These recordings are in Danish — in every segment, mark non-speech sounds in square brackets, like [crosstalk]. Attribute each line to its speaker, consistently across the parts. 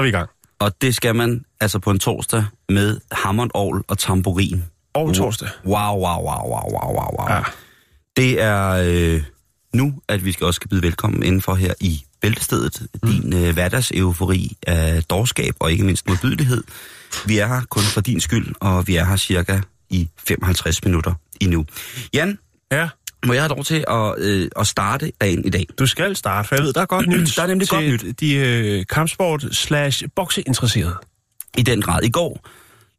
Speaker 1: Så er vi i gang.
Speaker 2: Og det skal man altså på en torsdag med Hammond Aarhus og tamburin.
Speaker 1: Og torsdag.
Speaker 2: Wow, wow, wow, wow, wow, wow, wow.
Speaker 1: Ja.
Speaker 2: Det er øh, nu, at vi skal også skal byde velkommen indenfor her i Bæltestedet. Mm. Din øh, hverdagseufori af dårskab og ikke mindst modbydelighed. Vi er her kun for din skyld, og vi er her cirka i 55 minutter endnu. Jan,
Speaker 1: Ja,
Speaker 2: må jeg have lov til at, øh, at starte dagen i dag?
Speaker 1: du skal starte, for jeg ved, der er godt nyt. [clears throat]
Speaker 2: Der er nemlig godt
Speaker 1: de øh, kampsport slash bokseinteresserede.
Speaker 2: I den grad. I går,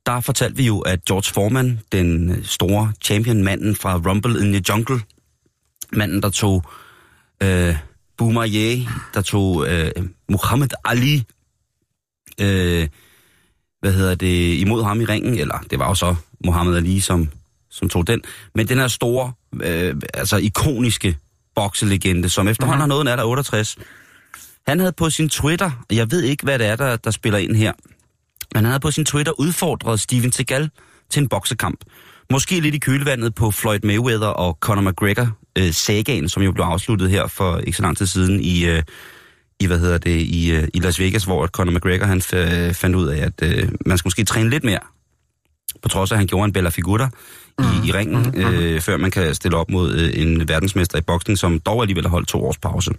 Speaker 2: der fortalte vi jo, at George Foreman, den øh, store champion-manden fra Rumble in the Jungle, manden, der tog øh, Boumaier, der tog øh, Muhammad Ali, øh, hvad hedder det, imod ham i ringen, eller det var jo så Muhammad Ali, som, som tog den, men den her store, øh, altså ikoniske bokselegende, som efterhånden har nået en alder af 68, han havde på sin Twitter, og jeg ved ikke, hvad det er, der, der spiller ind her, men han havde på sin Twitter udfordret Steven Seagal til en boksekamp. Måske lidt i kølvandet på Floyd Mayweather og Conor McGregor øh, sagaen, som jo blev afsluttet her for ikke så lang tid siden i, øh, i hvad hedder det, i, øh, i Las Vegas, hvor Conor McGregor han f- fandt ud af, at øh, man skal måske træne lidt mere, på trods af, at han gjorde en Bella Figura i,
Speaker 1: Mhm.
Speaker 2: i ringen, øh, før man kan stille op mod øh, en verdensmester i boksning, som dog alligevel har holdt to års pause.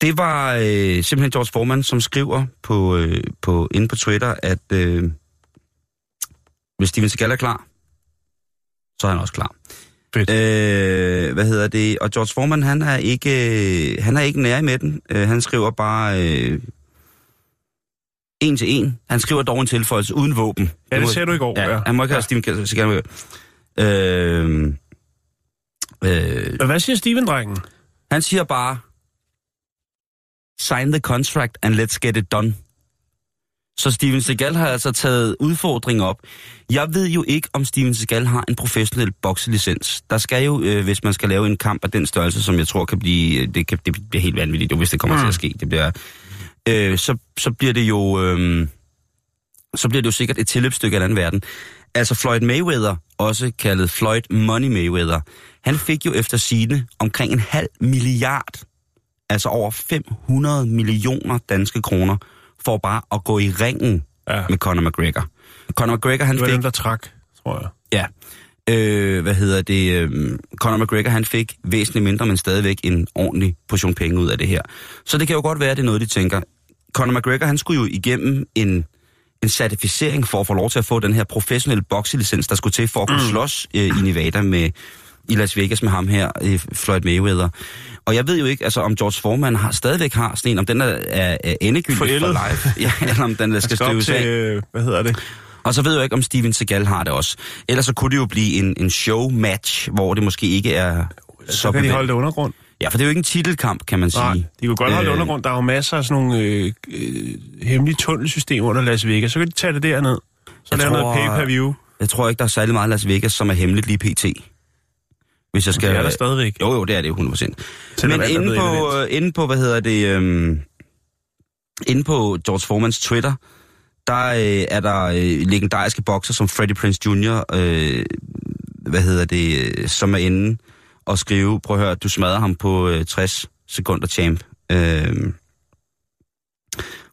Speaker 2: Det var øh, simpelthen George Foreman, som skriver på, øh, på, inde på Twitter, at øh, hvis Steven Seagal er klar, så er han også klar.
Speaker 1: Fedt.
Speaker 2: Øh, hvad hedder det? Og George Foreman, han er ikke, øh, han er ikke nær med den. Øh, han skriver bare øh, en til en. Han skriver dog en tilføjelse uden våben.
Speaker 1: Ja, det sagde du i går.
Speaker 2: Ja,
Speaker 1: Ja.
Speaker 2: han må ikke have Steven Seagal med. Øh, øh,
Speaker 1: Hvad siger Steven-drengen?
Speaker 2: han siger bare, sign the contract and let's get it done. Så Steven Seagal har altså taget udfordringen op. Jeg ved jo ikke, om Steven Seagal har en professionel bokselicens. Der skal jo, øh, hvis man skal lave en kamp af den størrelse, som jeg tror kan blive, det, kan, det bliver helt vanvittigt, jo, hvis det kommer mm. til at ske. Det bliver, øh, så, så bliver det jo, øh, så bliver det jo sikkert et tilløbsstykke af den verden. Altså Floyd Mayweather, også kaldet Floyd Money Mayweather, han fik jo efter sine omkring en halv milliard, altså over 500 millioner danske kroner, for bare at gå i ringen
Speaker 1: Ja.
Speaker 2: med Conor McGregor. Conor McGregor, han
Speaker 1: Det var
Speaker 2: fik...
Speaker 1: dem, der trak, tror jeg.
Speaker 2: Ja. Øh, hvad hedder det? Øh, Conor McGregor, han fik væsentligt mindre, men stadigvæk en ordentlig portion penge ud af det her. Så det kan jo godt være, at det er noget, de tænker. Conor McGregor, han skulle jo igennem en, en certificering for at få lov til at få den her professionelle bokselicens, der skulle til for at kunne mm. slås øh, i Nevada med i Las Vegas med ham her, øh, Floyd Mayweather. Og jeg ved jo ikke, altså om George Foreman har, stadigvæk har sådan en, om den er, er, er endegyldig for
Speaker 1: Forældet.
Speaker 2: life, [laughs] ja, eller om den der skal
Speaker 1: Skal
Speaker 2: af.
Speaker 1: øh, hvad hedder det?
Speaker 2: Og så ved jeg ikke, om Steven Seagal har det også. Ellers så kunne det jo blive en, en show-match, hvor det måske ikke er
Speaker 1: Så kan de
Speaker 2: på
Speaker 1: holde det undergrund.
Speaker 2: Ja, for det er jo ikke en titelkamp, kan man sige.
Speaker 1: Nej, de kunne godt holde
Speaker 2: Øh,
Speaker 1: undergrund. Der er jo masser af sådan nogle øh, øh, hemmelige tunnelsystemer under Las Vegas. Så kan de tage det derned. Så der er noget pay-per-view.
Speaker 2: Jeg tror ikke, der er særlig meget Las Vegas, som er hemmeligt lige pt. Hvis jeg skal...
Speaker 1: Det er der stadigvæk.
Speaker 2: Jo, jo, det er det 100%.
Speaker 1: Selvom
Speaker 2: Men inde på,
Speaker 1: evident.
Speaker 2: inde på, hvad hedder det, øhm, inde på George Formans Twitter, der øh, er der øh, legendariske bokser som Freddie Prince Jr., øh, hvad hedder det, øh, som er inde og skrive, prøv at høre, du smadrer ham på øh, 60 sekunder champ. Øh,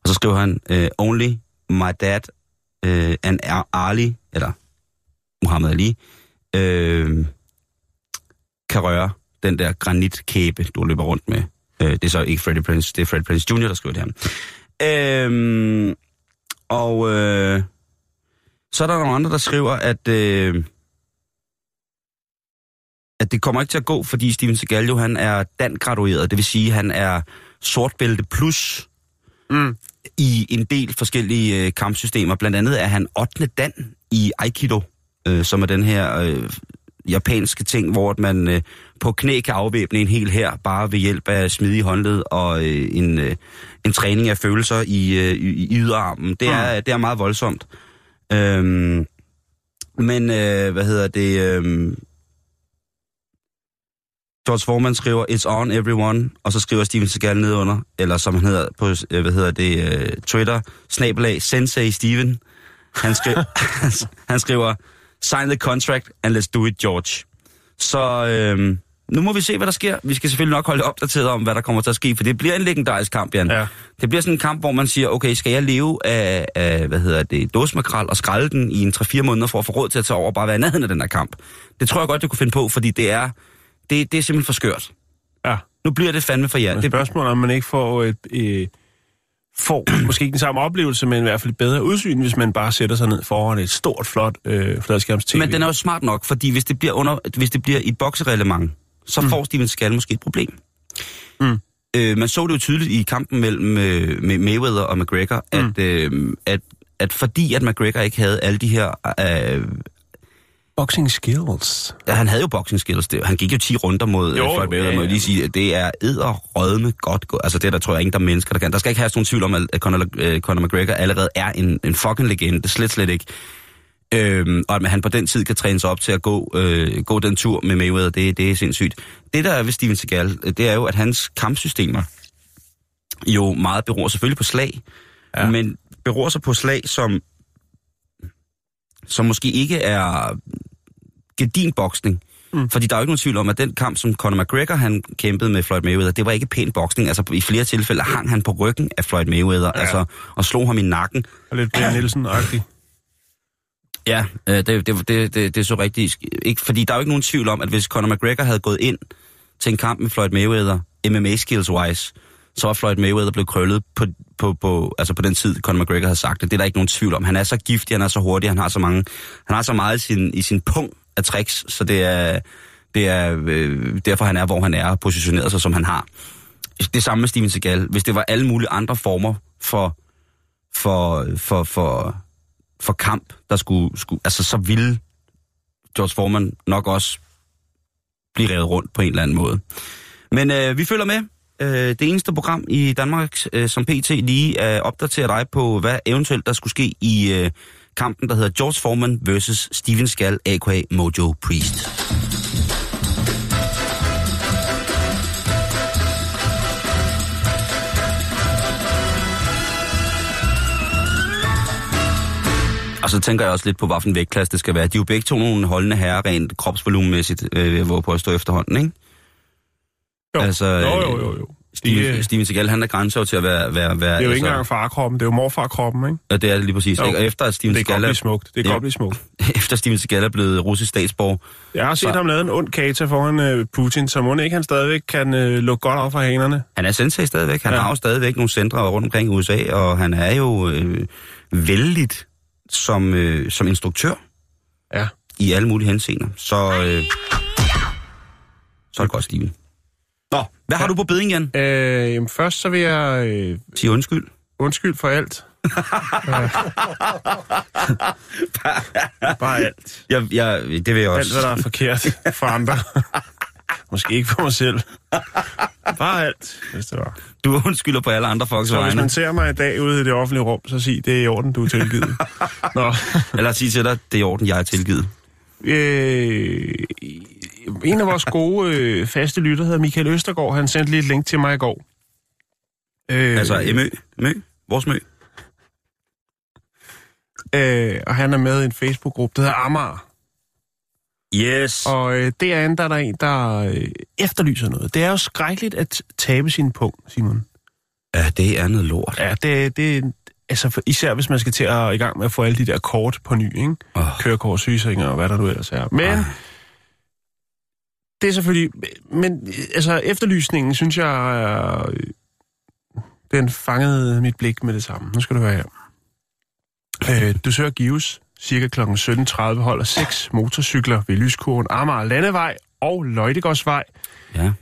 Speaker 2: og så skriver han, øh, only my dad øh, and Ali, eller Muhammad Ali, øh, kan røre den der granitkæbe, du løber rundt med. Øh, det er så ikke Freddie Prince, det er Freddie Prince Jr., der skriver det her. Øh, og øh, så er der nogle andre, der skriver, at, øh, at det kommer ikke til at gå, fordi Steven Seagal jo, han er dan-gradueret. Det vil sige, han er sortbælte plus
Speaker 1: Mm.
Speaker 2: i en del forskellige øh, kampsystemer. Blandt andet er han 8. dan i Aikido, øh, som er den her øh, japanske ting, hvor man øh, på knæ kan afvæbne en hel her bare ved hjælp af smidige håndled og øh, en, øh, en træning af følelser i, øh, i, i yderarmen. Det er, det er meget voldsomt. Øhm, men, øh, hvad hedder det... Øh, George Foreman skriver, it's on everyone, og så skriver Steven Seagal nedunder, eller som han hedder på, øh, hvad hedder det, uh, Twitter, snabelag, Sensei Steven. Han, skri [laughs] [laughs] han skriver, sign the contract, and let's do it, George. Så øh, nu må vi se, hvad der sker. Vi skal selvfølgelig nok holde opdateret om, hvad der kommer til at ske, for det bliver en legendarisk kamp, Jan.
Speaker 1: Ja.
Speaker 2: Det bliver sådan en kamp, hvor man siger, okay, skal jeg leve af, af hvad hedder det, dåsmakrel og skralde den i en 3-4 måneder for at få råd til at tage over og bare være nærheden af den her kamp? Det tror jeg godt, du kunne finde på, fordi det er, det, det er simpelthen for skørt.
Speaker 1: Ja.
Speaker 2: Nu bliver det fandme for jer.
Speaker 1: Men
Speaker 2: Det,
Speaker 1: spørgsmålet er, om man ikke får et... Øh, får [clears throat] måske ikke den samme oplevelse, men i hvert fald et bedre udsyn, hvis man bare sætter sig ned foran et stort, flot øh, fladskærms TV.
Speaker 2: men den er jo smart nok, fordi hvis det bliver, under, hvis det bliver i et boksereglement, så mm. får Steven Seagal måske et problem.
Speaker 1: Mm.
Speaker 2: Øh, man så det jo tydeligt i kampen mellem øh, med Mayweather og McGregor, mm. at, øh, at, at fordi at McGregor ikke havde alle de her... Øh,
Speaker 1: Boxing skills.
Speaker 2: ja, han havde jo boxing skills. Det, han gik jo 10 runder mod
Speaker 1: Jo,
Speaker 2: Floyd Mayweather,
Speaker 1: ja,
Speaker 2: må jeg
Speaker 1: ja.
Speaker 2: lige sige. at Det er edderrødme godt gået. Altså det der tror jeg ingen, der er mennesker, der kan. Der skal ikke have nogen tvivl om, at Conor, øh, Conor McGregor allerede er en, en fucking legende. Det slet, slet ikke. Øhm, og at han på den tid kan træne sig op til at gå, øh, gå den tur med Mayweather, det, det er sindssygt. Det der er ved Steven Seagal, øh, det er jo, at hans kampsystemer jo meget beror selvfølgelig på slag,
Speaker 1: Ja.
Speaker 2: ja. men beror sig på slag, som, som måske ikke er gedin boksning. Mm. Fordi der er jo ikke nogen tvivl om, at den kamp, som Conor McGregor han kæmpede med Floyd Mayweather, det var ikke pæn boksning. Altså i flere tilfælde hang han på ryggen af Floyd Mayweather, ja. altså, og slog ham i nakken.
Speaker 1: Og lidt Brian Nielsen-agtig.
Speaker 2: Ja, øh, det, det, det, det, det er så rigtigt. Ikke, fordi der er jo ikke nogen tvivl om, at hvis Conor McGregor havde gået ind til en kamp med Floyd Mayweather, MMA skills wise, så var Floyd Mayweather blevet krøllet på, på, på, altså på den tid, Conor McGregor havde sagt det. Det er der ikke nogen tvivl om. Han er så giftig, han er så hurtig, han har så mange, han har så meget i sin, i sin pung af tricks, så det er, det er øh, derfor han er, hvor han er, positioneret sig, som han har. Det samme med Steven Seagal. Hvis det var alle mulige andre former for, for, for, for, for kamp, der skulle, skulle, altså så ville George Foreman nok også blive revet rundt på en eller anden måde. Men øh, vi følger med. Øh, det eneste program i Danmark, øh, som PT lige øh, opdaterer dig på, hvad eventuelt der skulle ske i øh, kampen, der hedder George Foreman versus Steven Skal, a.k.a. Mojo Priest. Og så tænker jeg også lidt på, hvilken vægtklasse det skal være. De er jo begge to nogle holdende herrer, rent kropsvolumenmæssigt, øh, hvor på at stå efterhånden, ikke?
Speaker 1: Jo.
Speaker 2: Altså,
Speaker 1: jo, jo, jo, jo.
Speaker 2: Steven,
Speaker 1: De,
Speaker 2: Steven Seagal, han er grænser til at være... være, være
Speaker 1: det er jo ikke
Speaker 2: altså,
Speaker 1: engang farkroppen, det er jo morfarkroppen, ikke?
Speaker 2: Ja, det er det lige præcis.
Speaker 1: Jo.
Speaker 2: Ikke? Og efter at Steven
Speaker 1: Det godt
Speaker 2: er,
Speaker 1: blive smukt. Det
Speaker 2: Ja.
Speaker 1: godt smukt. [laughs]
Speaker 2: efter Steven Seagal er blevet russisk statsborger,
Speaker 1: Jeg har set
Speaker 2: Så-
Speaker 1: ham lave en ond kata foran øh, Putin, så må ikke han stadigvæk kan øh, lukke godt op for hanerne.
Speaker 2: han er sensei stadigvæk. Han
Speaker 1: Ja.
Speaker 2: har jo stadigvæk nogle centre rundt omkring i USA, og han er jo øh, vældigt som, øh, som instruktør
Speaker 1: Ja.
Speaker 2: i alle mulige henseender. Så, øh, så er det godt, Steven. Nå, hvad har du på beding, Jan?
Speaker 1: Øh, jamen først så vil jeg øh,
Speaker 2: Sig undskyld.
Speaker 1: undskyld for alt. Øh. [laughs] Bare alt.
Speaker 2: Jeg, jeg, det vil jeg
Speaker 1: Alt,
Speaker 2: også.
Speaker 1: hvad der er forkert for andre. Måske ikke for mig selv. Bare alt, hvis det var.
Speaker 2: Du undskylder på alle andre folks
Speaker 1: Så hvis
Speaker 2: vegne.
Speaker 1: man ser mig i dag ude i det offentlige rum, så sig, det er i orden, du er tilgivet. [laughs] Nå.
Speaker 2: Eller sige til dig, det er i orden, jeg er tilgivet.
Speaker 1: Øh, en af vores gode øh, faste lytter hedder Michael Østergaard. Han sendte lige et link til mig i går. Øh,
Speaker 2: Altså, Mø, Mø, vores Mø.
Speaker 1: øh, og han er med i en Facebook-gruppe, der hedder Amager.
Speaker 2: Yes.
Speaker 1: Og øh, derinde der er der en, der øh, efterlyser noget. Det er jo skrækkeligt at tabe sin punkt, Simon.
Speaker 2: Ja, det er noget lort.
Speaker 1: Ja, det, det altså for, især hvis man skal til at i gang med at få alle de der kort på ny, ikke?
Speaker 2: Oh.
Speaker 1: Kørekort, sygesikringer og hvad der nu ellers er. Men
Speaker 2: Ej.
Speaker 1: Det er selvfølgelig... Men altså, efterlysningen, synes jeg, øh, den fangede mit blik med det samme. Nu skal du høre her. Øh, du søger Gives cirka kl. 17.30 holder seks motorcykler ved Lyskurven, Amager Landevej og Løjtegårdsvej.
Speaker 2: Ja.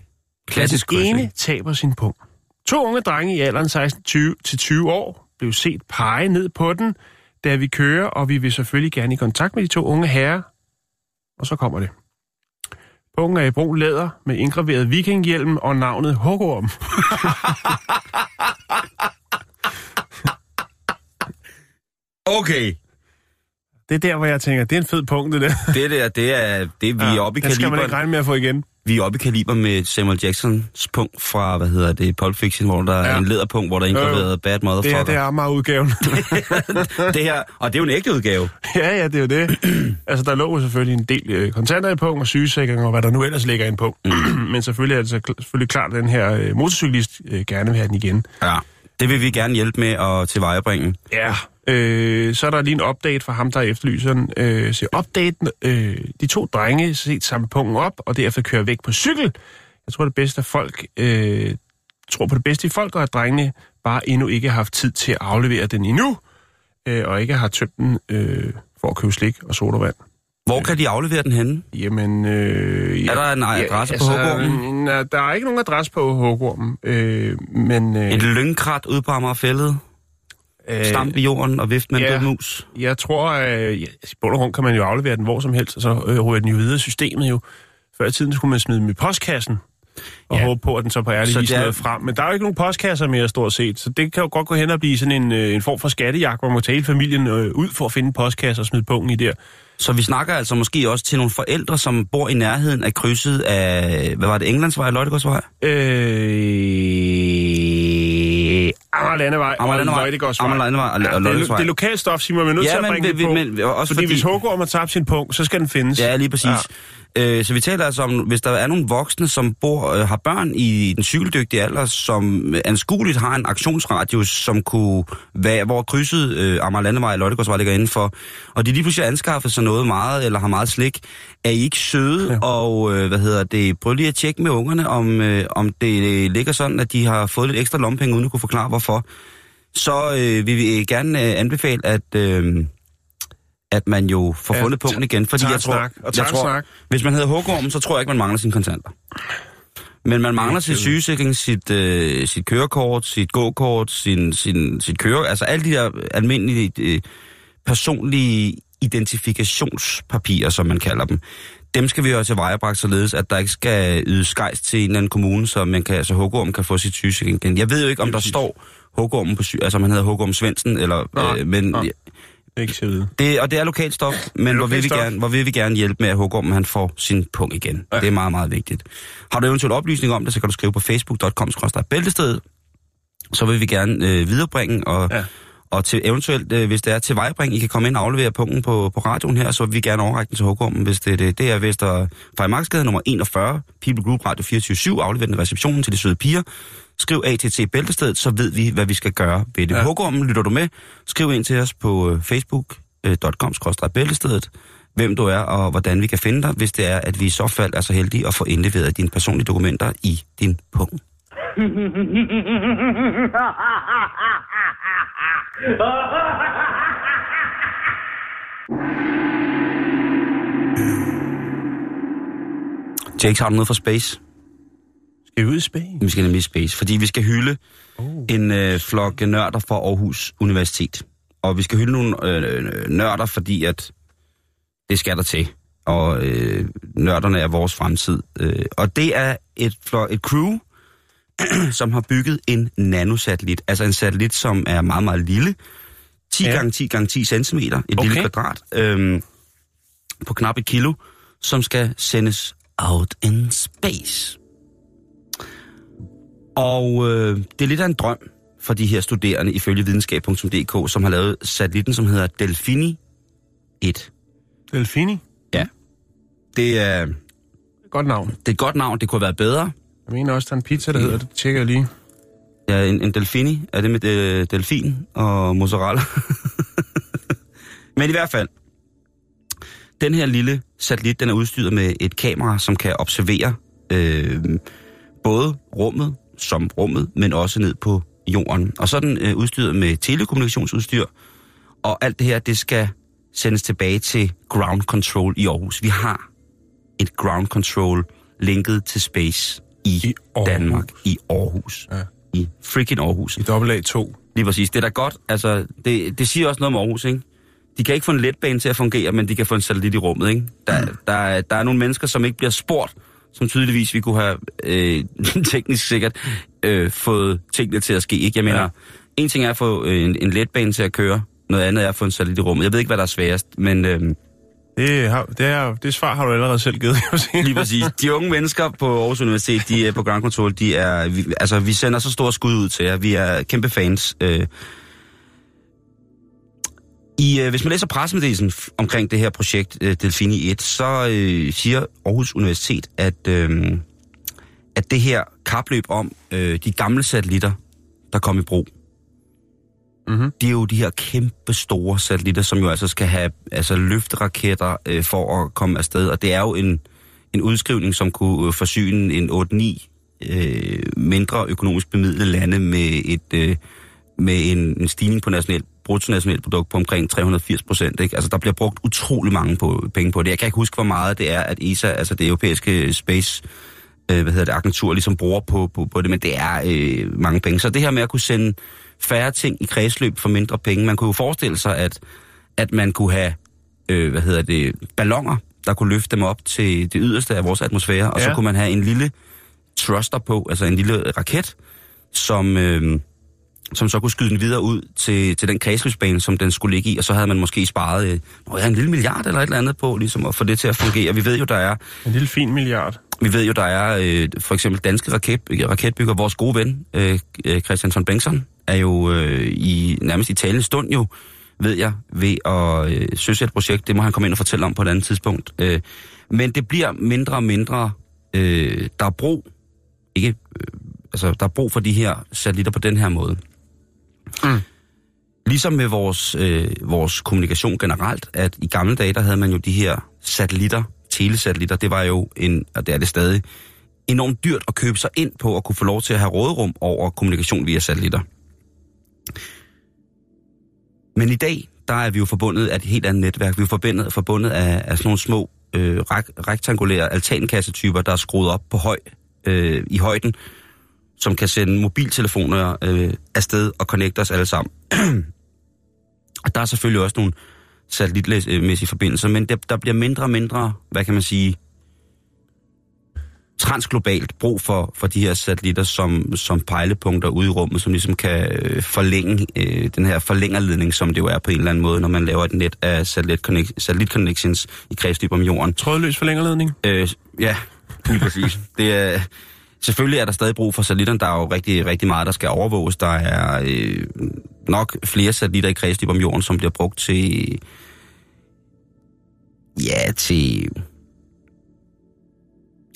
Speaker 2: Klassisk
Speaker 1: Den ene taber sin punkt. To unge drenge i alderen 16 20 til 20 år blev set pege ned på den, da vi kører, og vi vil selvfølgelig gerne i kontakt med de to unge herrer. Og så kommer det. Pungen er i brun læder med indgraveret vikinghjelm og navnet Hugorm. [laughs]
Speaker 2: Okay.
Speaker 1: Det er der, hvor jeg tænker, det er en fed punkt, det der.
Speaker 2: Det der, det er, det vi er oppe i [laughs]
Speaker 1: den skal man ikke regne med at få igen.
Speaker 2: Vi er oppe i kaliber med Samuel Jacksons punkt fra, hvad hedder det, Pulp Fiction, hvor der ja. er en læderpunkt, hvor der er indgraveret Bad
Speaker 1: Det
Speaker 2: Motherfucker.
Speaker 1: her, det er Amager-udgaven. [laughs] [laughs]
Speaker 2: det her, og det er jo en ægte udgave.
Speaker 1: ja, ja, det er jo det. [clears throat] altså, der lå jo selvfølgelig en del øh, kontanter i punkt og sygesikring og hvad der nu ellers ligger i en punkt. [clears throat] Men selvfølgelig er det så kl- selvfølgelig klart, at den her øh, motorcyklist øh, gerne vil have den igen.
Speaker 2: Ja. Det vil vi gerne hjælpe med at tilvejebringe.
Speaker 1: Ja. Øh, så er der lige en update fra ham, der efterlyser den. Øh, så update, øh, de to drenge set samme punkten op, og derefter kører væk på cykel. Jeg tror, det bedste at folk øh, tror på det bedste i folk, og at drengene bare endnu ikke har haft tid til at aflevere den endnu, øh, og ikke har tømt den øh, for at købe slik og sodavand.
Speaker 2: Hvor kan de aflevere den henne?
Speaker 1: Jamen, øh,
Speaker 2: Er der en adresse på Hugormen?
Speaker 1: nej, Der er ikke nogen adresse på Hugormen, øh, men... Øh,
Speaker 2: Et lyngkrat ude på Amagerfællet,
Speaker 1: øh,
Speaker 2: stampe i jorden og vift med
Speaker 1: ja.
Speaker 2: mus.
Speaker 1: Jeg tror, at ja, i bund og grund kan man jo aflevere den hvor som helst, og så øh, ryger den jo videre systemet jo. Før i tiden skulle man smide den i postkassen, og
Speaker 2: Ja.
Speaker 1: håbe på, at den så på ærlig
Speaker 2: Så
Speaker 1: vis
Speaker 2: er-
Speaker 1: frem. Men der er jo ikke nogen postkasser mere, stort set. Så det kan jo godt gå hen og blive sådan en, øh, en form for skattejagt, hvor man må tage hele familien øh, ud for at finde en postkasse og smide pungen i der.
Speaker 2: Så vi snakker altså måske også til nogle forældre, som bor i nærheden af krydset af, hvad var det, Englandsvej og Løjtegårdsvej?
Speaker 1: Øh... Amager Landevej
Speaker 2: Amager Landevej.
Speaker 1: og Løjtegårdsvej.
Speaker 2: Amager Landevej og- og
Speaker 1: det, er,
Speaker 2: Løjtegårdsvej.
Speaker 1: det er lokalt stof, Simon. Vi er nødt
Speaker 2: Ja,
Speaker 1: til at
Speaker 2: men
Speaker 1: bringe
Speaker 2: vi-
Speaker 1: det på.
Speaker 2: men også
Speaker 1: fordi,
Speaker 2: fordi-
Speaker 1: hvis Hågård har tabt sin punkt, så skal den findes.
Speaker 2: Ja, lige præcis. Ja. Øh, så vi taler altså om, hvis der er nogle voksne, som bor, øh, har børn i den cykeldygtige alder, som øh, anskueligt har en aktionsradius, som kunne være, hvor krydset øh, Amager Landevej og Løjtegårdsvej ligger indenfor, og de lige pludselig anskaffet sig noget meget, eller har meget slik, er I ikke søde, ja.
Speaker 1: Ja.
Speaker 2: og øh, hvad hedder det, prøv lige at tjekke med ungerne, om, øh, om det ligger sådan, at de har fået lidt ekstra lompenge, uden at kunne forklare hvorfor. Så øh, vil vi gerne øh, anbefale, at... Øh, at man jo får
Speaker 1: Ja,
Speaker 2: fundet punkten igen, fordi jeg tror,
Speaker 1: snak, og
Speaker 2: jeg tror
Speaker 1: snak.
Speaker 2: hvis man hedder Hågorm, så tror jeg ikke, man mangler sine kontanter. Men man mangler sit sygesikring, sit, øh, sit kørekort, sit gåkort, sin, sin, sit køre... Altså alle de der almindelige øh, personlige identifikationspapirer, som man kalder dem. Dem skal vi jo til vejebragt således, at der ikke skal yde skejs til en eller anden kommune, så man kan, altså Hågorm kan få sit sygesikring igen. Jeg ved jo ikke, om der står Hågorm på sy... Altså, om han hedder Hågorm Svendsen, eller...
Speaker 1: Nej,
Speaker 2: øh, men
Speaker 1: nej. Ikke vide.
Speaker 2: det, og det er lokalt stof, men hvor vil, vi
Speaker 1: stof.
Speaker 2: gerne, hvor vil vi gerne hjælpe med, at Hågorm han får sin punkt igen. Ja. Det er meget, meget vigtigt. Har du eventuelt oplysning om det, så kan du skrive på facebook.com bæltested. Så vil vi gerne øh, viderebringe, og, ja. Og til eventuelt, øh, hvis det er til vejbring, I kan komme ind og aflevere punkten på, på radioen her, så vil vi gerne overrække den til Hågorm, hvis det er det. Det er Vester Fejmarksgade nummer 41, People Group Radio 24 aflever den i receptionen til de søde piger. Skriv ATT Bæltestedet, så ved vi, hvad vi skal gøre ved det. Ja. Hågormen, lytter du med? Skriv ind til os på øh, facebook.com bæltestedet, hvem du er og hvordan vi kan finde dig, hvis det er, at vi i så fald er så heldige at få indleveret dine personlige dokumenter i din punkt. Jake, har du noget fra Space?
Speaker 1: Skal vi ud i Spanien?
Speaker 2: Vi skal nemlig i Space, fordi vi skal hylde
Speaker 1: Oh.
Speaker 2: en øh, flok nørder fra Aarhus Universitet. Og vi skal hylde nogle øh, nørder, fordi at det skal der til. Og øh, nørderne er vores fremtid. Øh, og det er et, flok, et crew, [clears throat] som har bygget en nanosatellit. Altså en satellit, som er meget, meget lille. 10
Speaker 1: Ja.
Speaker 2: gange 10 gange 10 cm, et. Okay. lille kvadrat, øh, på knap et kilo, som skal sendes out in space. Og øh, det er lidt af en drøm for de her studerende, ifølge videnskab.dk, som har lavet satellitten, som hedder Delfini 1.
Speaker 1: Delfini?
Speaker 2: Ja. Det er,
Speaker 1: Godt navn.
Speaker 2: det er et godt navn, det kunne have været bedre.
Speaker 1: Jeg mener også, der er en pizza, der hedder det. Tjekker jeg lige.
Speaker 2: Ja, en, en delfini. Er det med øh, delfin og mozzarella? [laughs] Men i hvert fald, den her lille satellit, den er udstyret med et kamera, som kan observere øh, både rummet som rummet, men også ned på jorden. Og så er den øh, udstyret med telekommunikationsudstyr, og alt det her, det skal sendes tilbage til ground control i Aarhus. Vi har et ground control linket til space i,
Speaker 1: I Aarhus.
Speaker 2: Danmark, i Aarhus.
Speaker 1: Ja.
Speaker 2: I freaking Aarhus.
Speaker 1: I dobbelt A2.
Speaker 2: Lige præcis. Det er da godt. Altså, det, det siger også noget om Aarhus, ikke? de kan ikke få en letbane til at fungere, men de kan få en satellit i rummet, ikke? Der, mm. der, er, der er nogle mennesker, som ikke bliver spurgt, som tydeligvis vi kunne have øh, [laughs] teknisk sikkert øh, fået tingene til at ske, ikke? Jeg mener, ja. en ting er at få øh, en, en letbane til at køre, noget andet er at få en satellit i rummet. Jeg ved ikke, hvad der er sværest, men... Øh,
Speaker 1: det, har, det, er, det svar har du allerede selv givet.
Speaker 2: Lige præcis. De unge mennesker på Aarhus Universitet, de er på Grand Control, de er, vi, altså vi sender så store skud ud til jer. Vi er kæmpe fans. Øh. I, øh, hvis man læser pressemeddelelsen omkring det her projekt, øh, Delfini 1, så øh, siger Aarhus Universitet, at, øh, at det her kapløb om øh, de gamle satellitter, der kom i brug, Mm-hmm. Det er jo de her kæmpe store satellitter, som jo altså skal have altså løfteraketter øh, for at komme afsted. Og det er jo en, en udskrivning, som kunne øh, forsyne en 8-9 øh, mindre økonomisk bemidlede lande med, et, øh, med en, en stigning på national, bruttonationalt produkt på omkring 380 procent. Altså der bliver brugt utrolig mange på, penge på det. Jeg kan ikke huske, hvor meget det er, at ESA, altså det europæiske space øh, hvad hedder det, agentur, ligesom bruger på, på, på det, men det er øh, mange penge. Så det her med at kunne sende færre ting i kredsløb for mindre penge. Man kunne jo forestille sig, at, at man kunne have, øh, hvad hedder det, ballonger, der kunne løfte dem op til det yderste af vores atmosfære, og ja. så kunne man have en lille thruster på, altså en lille raket, som, øh, som så kunne skyde den videre ud til, til den kredsløbsbane, som den skulle ligge i, og så havde man måske sparet øh, ja, en lille milliard eller et eller andet på, ligesom at få det til at fungere. Vi ved jo, der er...
Speaker 1: En lille fin milliard.
Speaker 2: Vi ved jo, der er øh, for eksempel danske raket, raketbygger, vores gode ven, øh, øh Christian von Bengtsson, er jo øh, i nærmest i talende stund jo, ved jeg, ved at øh, søge et projekt. Det må han komme ind og fortælle om på et andet tidspunkt. Øh, men det bliver mindre og mindre. Øh, der er brug, ikke, øh, altså, der er brug for de her satellitter på den her måde. Mm. Ligesom med vores, øh, vores kommunikation generelt, at i gamle dage, der havde man jo de her satellitter, telesatellitter, det var jo en, og det er det stadig, enormt dyrt at købe sig ind på at kunne få lov til at have råderum over kommunikation via satellitter. Men i dag, der er vi jo forbundet af et helt andet netværk. Vi er forbundet, forbundet af, af sådan nogle små øh, rektangulære altankassetyper, der er skruet op på høj, øh, i højden, som kan sende mobiltelefoner øh, afsted og connecte os alle sammen. [clears throat] og der er selvfølgelig også nogle satellitmæssige forbindelser, men der, der bliver mindre og mindre, hvad kan man sige, transglobalt brug for, for de her satellitter som, som pejlepunkter ude i rummet, som ligesom kan øh, forlænge øh, den her forlængerledning, som det jo er på en eller anden måde, når man laver et net af satellit, connect, satellit connections i kredsløb om jorden.
Speaker 1: Trådløs forlængerledning?
Speaker 2: Øh, ja, lige præcis. det er, selvfølgelig er der stadig brug for satellitter. Der er jo rigtig, rigtig meget, der skal overvåges. Der er øh, nok flere satellitter i kredsløb om jorden, som bliver brugt til... Ja, til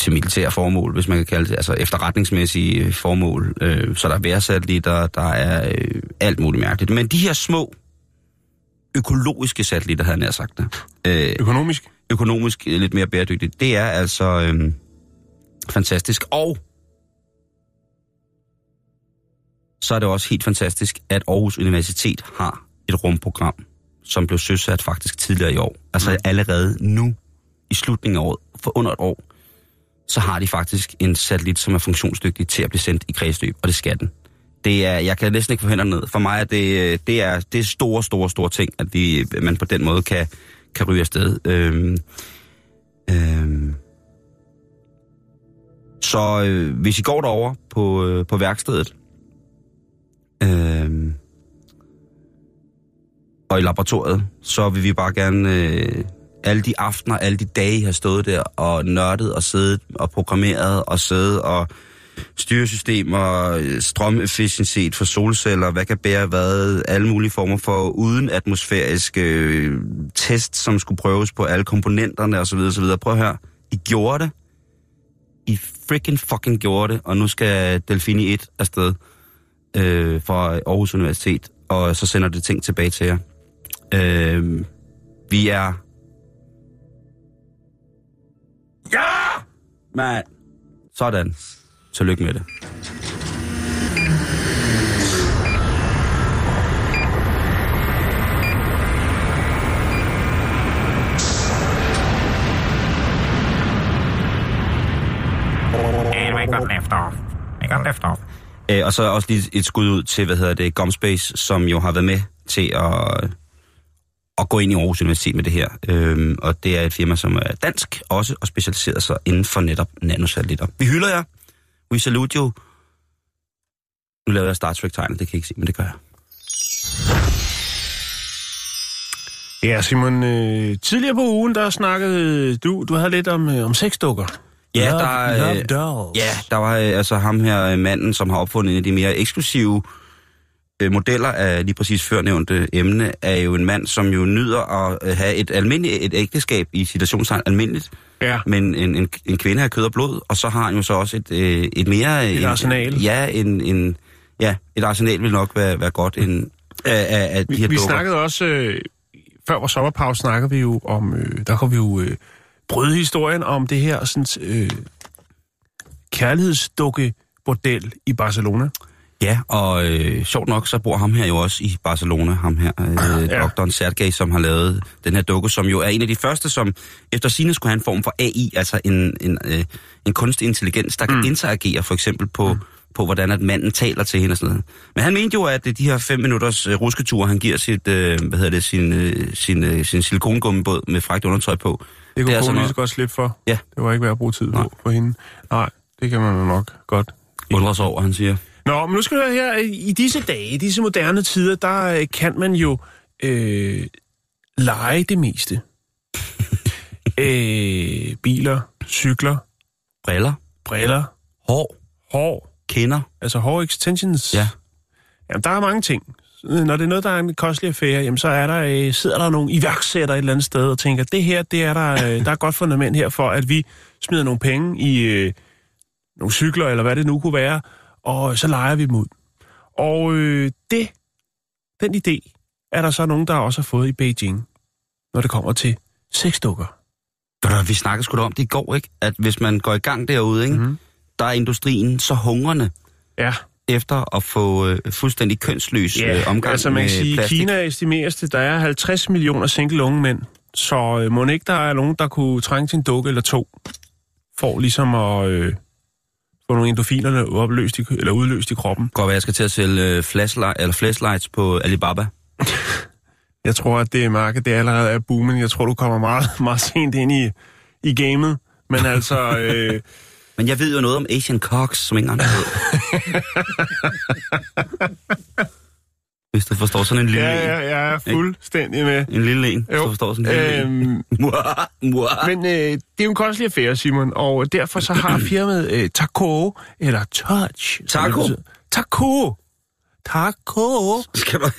Speaker 2: til militære formål, hvis man kan kalde det, altså efterretningsmæssige formål. Øh, så der er værsatellitter, der er øh, alt muligt mærkeligt. Men de her små økologiske satellitter, havde jeg sagt det.
Speaker 1: Øh, økonomisk?
Speaker 2: Økonomisk lidt mere bæredygtigt. Det er altså øh, fantastisk. Og så er det også helt fantastisk, at Aarhus Universitet har et rumprogram, som blev søsat faktisk tidligere i år. Altså mm. allerede nu, i slutningen af året, for under et år, så har de faktisk en satellit, som er funktionsdygtig til at blive sendt i kredsløb, og det skal den. Det er, jeg kan næsten ikke få hænderne ned. For mig er det, det, er, det er store, store, store ting, at vi, man på den måde kan, kan ryge afsted. Øhm, øhm. Så øh, hvis I går derover på, øh, på værkstedet, øh, og i laboratoriet, så vil vi bare gerne øh, alle de aftener, alle de dage, I har stået der og nørdet og siddet og programmeret og siddet og styresystemer, øh, strømefficiency for solceller, hvad kan bære hvad, alle mulige former for uden atmosfæriske øh, test, som skulle prøves på alle komponenterne osv. osv. Prøv at høre, I gjorde det. I freaking fucking gjorde det, og nu skal Delfini 1 afsted øh, fra Aarhus Universitet, og så sender det ting tilbage til jer. Øh, vi er Ja! Men, sådan. Tillykke med det. Øh, og så også lige et skud ud til, hvad hedder det, Gomspace, som jo har været med til at at gå ind i Aarhus Universitet med det her. Øh, og det er et firma, som er dansk også, og specialiserer sig inden for netop nanosatellitter. Vi hylder jer. We salute you. Nu laver jeg Star Trek-tegnet, det kan I ikke se, men det gør jeg.
Speaker 1: Ja, Simon, øh, tidligere på ugen, der snakkede du, du havde lidt om, øh, om sexdukker.
Speaker 2: Ja,
Speaker 1: love,
Speaker 2: der er,
Speaker 1: love
Speaker 2: øh,
Speaker 1: dolls.
Speaker 2: Ja, der var øh, altså ham her øh, manden, som har opfundet en af de mere eksklusive øh, modeller af lige præcis førnævnte emne, er jo en mand, som jo nyder at øh, have et almindeligt et ægteskab i situationstegn almindeligt,
Speaker 1: ja.
Speaker 2: men en, en, en kvinde af kød og blod, og så har han jo så også et, øh, et mere...
Speaker 1: Et
Speaker 2: en,
Speaker 1: arsenal.
Speaker 2: Ja, en, en, ja, et arsenal vil nok være, være godt en, af, af, af de
Speaker 1: Vi,
Speaker 2: her
Speaker 1: vi
Speaker 2: dukker.
Speaker 1: snakkede også, øh, før vores sommerpause snakkede vi jo om, øh, der kunne vi jo øh, bryde historien om det her sådan, øh, kærlighedsdukke-bordel i Barcelona.
Speaker 2: Ja, og øh, sjovt nok, så bor ham her jo også i Barcelona, ham her, øh,
Speaker 1: Ja.
Speaker 2: ja. doktoren Sergej, som har lavet den her dukke, som jo er en af de første, som efter sine skulle have en form for AI, altså en, en, øh, en kunstig intelligens, der kan
Speaker 1: Mm.
Speaker 2: interagere for eksempel på, mm. på, hvordan at manden taler til hende og sådan noget. Men han mente jo, at de her fem minutters øh, rusketur, han giver sit, øh, hvad hedder det, sin, øh, sin, øh, sin silikongummibåd med frækt undertøj på,
Speaker 1: Det kunne det
Speaker 2: sådan
Speaker 1: lige så godt slippe for.
Speaker 2: Ja.
Speaker 1: Det var ikke værd at bruge tid
Speaker 2: Nej.
Speaker 1: på for hende. Nej, det kan man jo nok godt.
Speaker 2: undrer sig over, han siger.
Speaker 1: Nå, men nu skal du høre her. I disse dage, i disse moderne tider, der øh, kan man jo øh, lege det meste. [laughs] øh, biler, cykler,
Speaker 2: Briller,
Speaker 1: briller,
Speaker 2: hår,
Speaker 1: hår,
Speaker 2: kinder,
Speaker 1: altså hår extensions.
Speaker 2: ja.
Speaker 1: Jamen, der er mange ting. Når det er noget, der er en kostelig affære, jamen, så er der, øh, sidder der nogle iværksætter et eller andet sted og tænker, det her, det er der, øh, der er godt fundament her for, at vi smider nogle penge i øh, nogle cykler, eller hvad det nu kunne være, og så leger vi dem ud. Og øh, det, den idé, er der så nogen, der også har fået i Beijing, når det kommer til sexdukker.
Speaker 2: Vi snakkede sgu da om det i går, ikke? At hvis man går i gang derude, ikke?
Speaker 1: Mhm.
Speaker 2: der er industrien så hungrende
Speaker 1: Ja,
Speaker 2: efter at få øh, fuldstændig kønsløs øh, omgang
Speaker 1: altså man kan sige,
Speaker 2: plastik.
Speaker 1: Kina estimeres det, der er 50 millioner single unge mænd. Så øh, må ikke der er nogen, der kunne trænge til en dukke eller to, for ligesom at øh, få nogle endorfiner opløst i, eller udløst i kroppen.
Speaker 2: Godt jeg skal til at sælge øh, flashlight, eller flashlights på Alibaba. [laughs]
Speaker 1: Jeg tror, at det marked det allerede er booming. Jeg tror, du kommer meget, [laughs] meget sent ind i, i gamet. Men altså, øh,
Speaker 2: Men jeg ved jo noget om Asian Cox, som ingen andre ved. [laughs] Hvis du forstår sådan en lille
Speaker 1: ja,
Speaker 2: en.
Speaker 1: ja, jeg er fuldstændig med.
Speaker 2: En lille en, hvis du forstår sådan en lille en.
Speaker 1: Øhm, [laughs]
Speaker 2: muah.
Speaker 1: men øh, det er jo en kostelig affære, Simon, og derfor så har [clears throat] firmaet øh, Taco, eller Touch.
Speaker 2: Taco?
Speaker 1: Taco. Taco.
Speaker 2: Skal [laughs]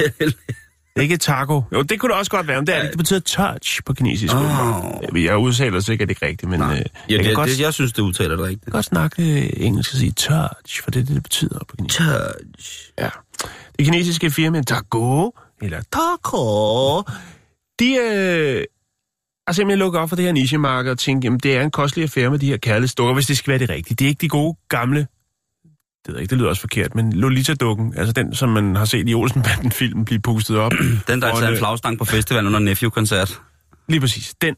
Speaker 2: du helvede.
Speaker 1: Ikke taco. Jo, det kunne det også godt være, men det, er, det. det betyder touch på kinesisk.
Speaker 2: Åh.
Speaker 1: Jeg udtaler sikkert ikke rigtigt, men øh,
Speaker 2: Ja,
Speaker 1: jeg
Speaker 2: det,
Speaker 1: kan godt,
Speaker 2: det, jeg synes, det udtaler det rigtigt.
Speaker 1: godt snakke engelsk og sige touch, for det er det, det betyder på kinesisk.
Speaker 2: Touch.
Speaker 1: Ja. Det kinesiske firma Taco, eller Taco, de øh, har simpelthen lukket op for det her nichemarked og tænkt, jamen det er en kostelig affære med de her kærlighedsdukker, hvis det skal være det rigtige. Det er ikke de gode gamle, det ved ikke, det lyder også forkert, men Lolita-dukken, altså den, som man har set i Olsenbanden-filmen blive pustet op. [clears throat]
Speaker 2: Den, der er en
Speaker 1: det-
Speaker 2: flagstang på festivalen under Nephew-koncert.
Speaker 1: Lige præcis. Den.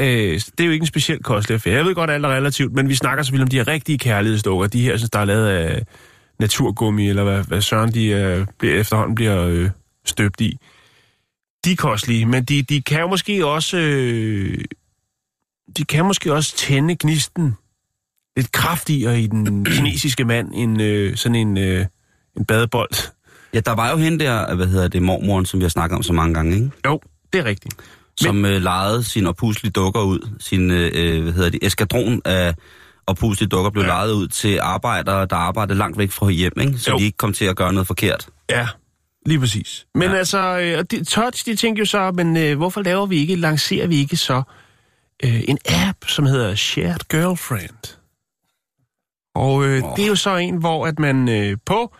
Speaker 1: Øh, det er jo ikke en specielt kostelig affære. Jeg ved godt, alt er relativt, men vi snakker selvfølgelig om de her rigtige kærlighedsdukker. De her, synes, der er lavet af naturgummi, eller hvad, hvad søren de øh, bliver, efterhånden bliver øh, støbt i. De er kostelige, men de, de kan jo måske også... Øh, de kan måske også tænde gnisten lidt kraftigere i den [clears throat] kinesiske mand end øh, sådan en, øh, en badebold.
Speaker 2: Ja, der var jo hende der, hvad hedder det, mormoren, som vi har snakket om så mange gange, ikke?
Speaker 1: Jo, det er rigtigt.
Speaker 2: som øh, lejede sine opuslige dukker ud. Sin, øh, øh, hvad hedder det, eskadron af opuslige dukker blev
Speaker 1: Ja.
Speaker 2: lejet ud til arbejdere, der arbejdede langt væk fra hjem, ikke? så
Speaker 1: Jo.
Speaker 2: de ikke kom til at gøre noget forkert.
Speaker 1: Ja, lige præcis. Men ja. Altså, øh, de, Touch, de tænker jo så, men øh, hvorfor laver vi ikke, lancerer vi ikke så øh, en app, som hedder Shared Girlfriend? Og øh, oh. Det er jo så en, hvor at man øh, på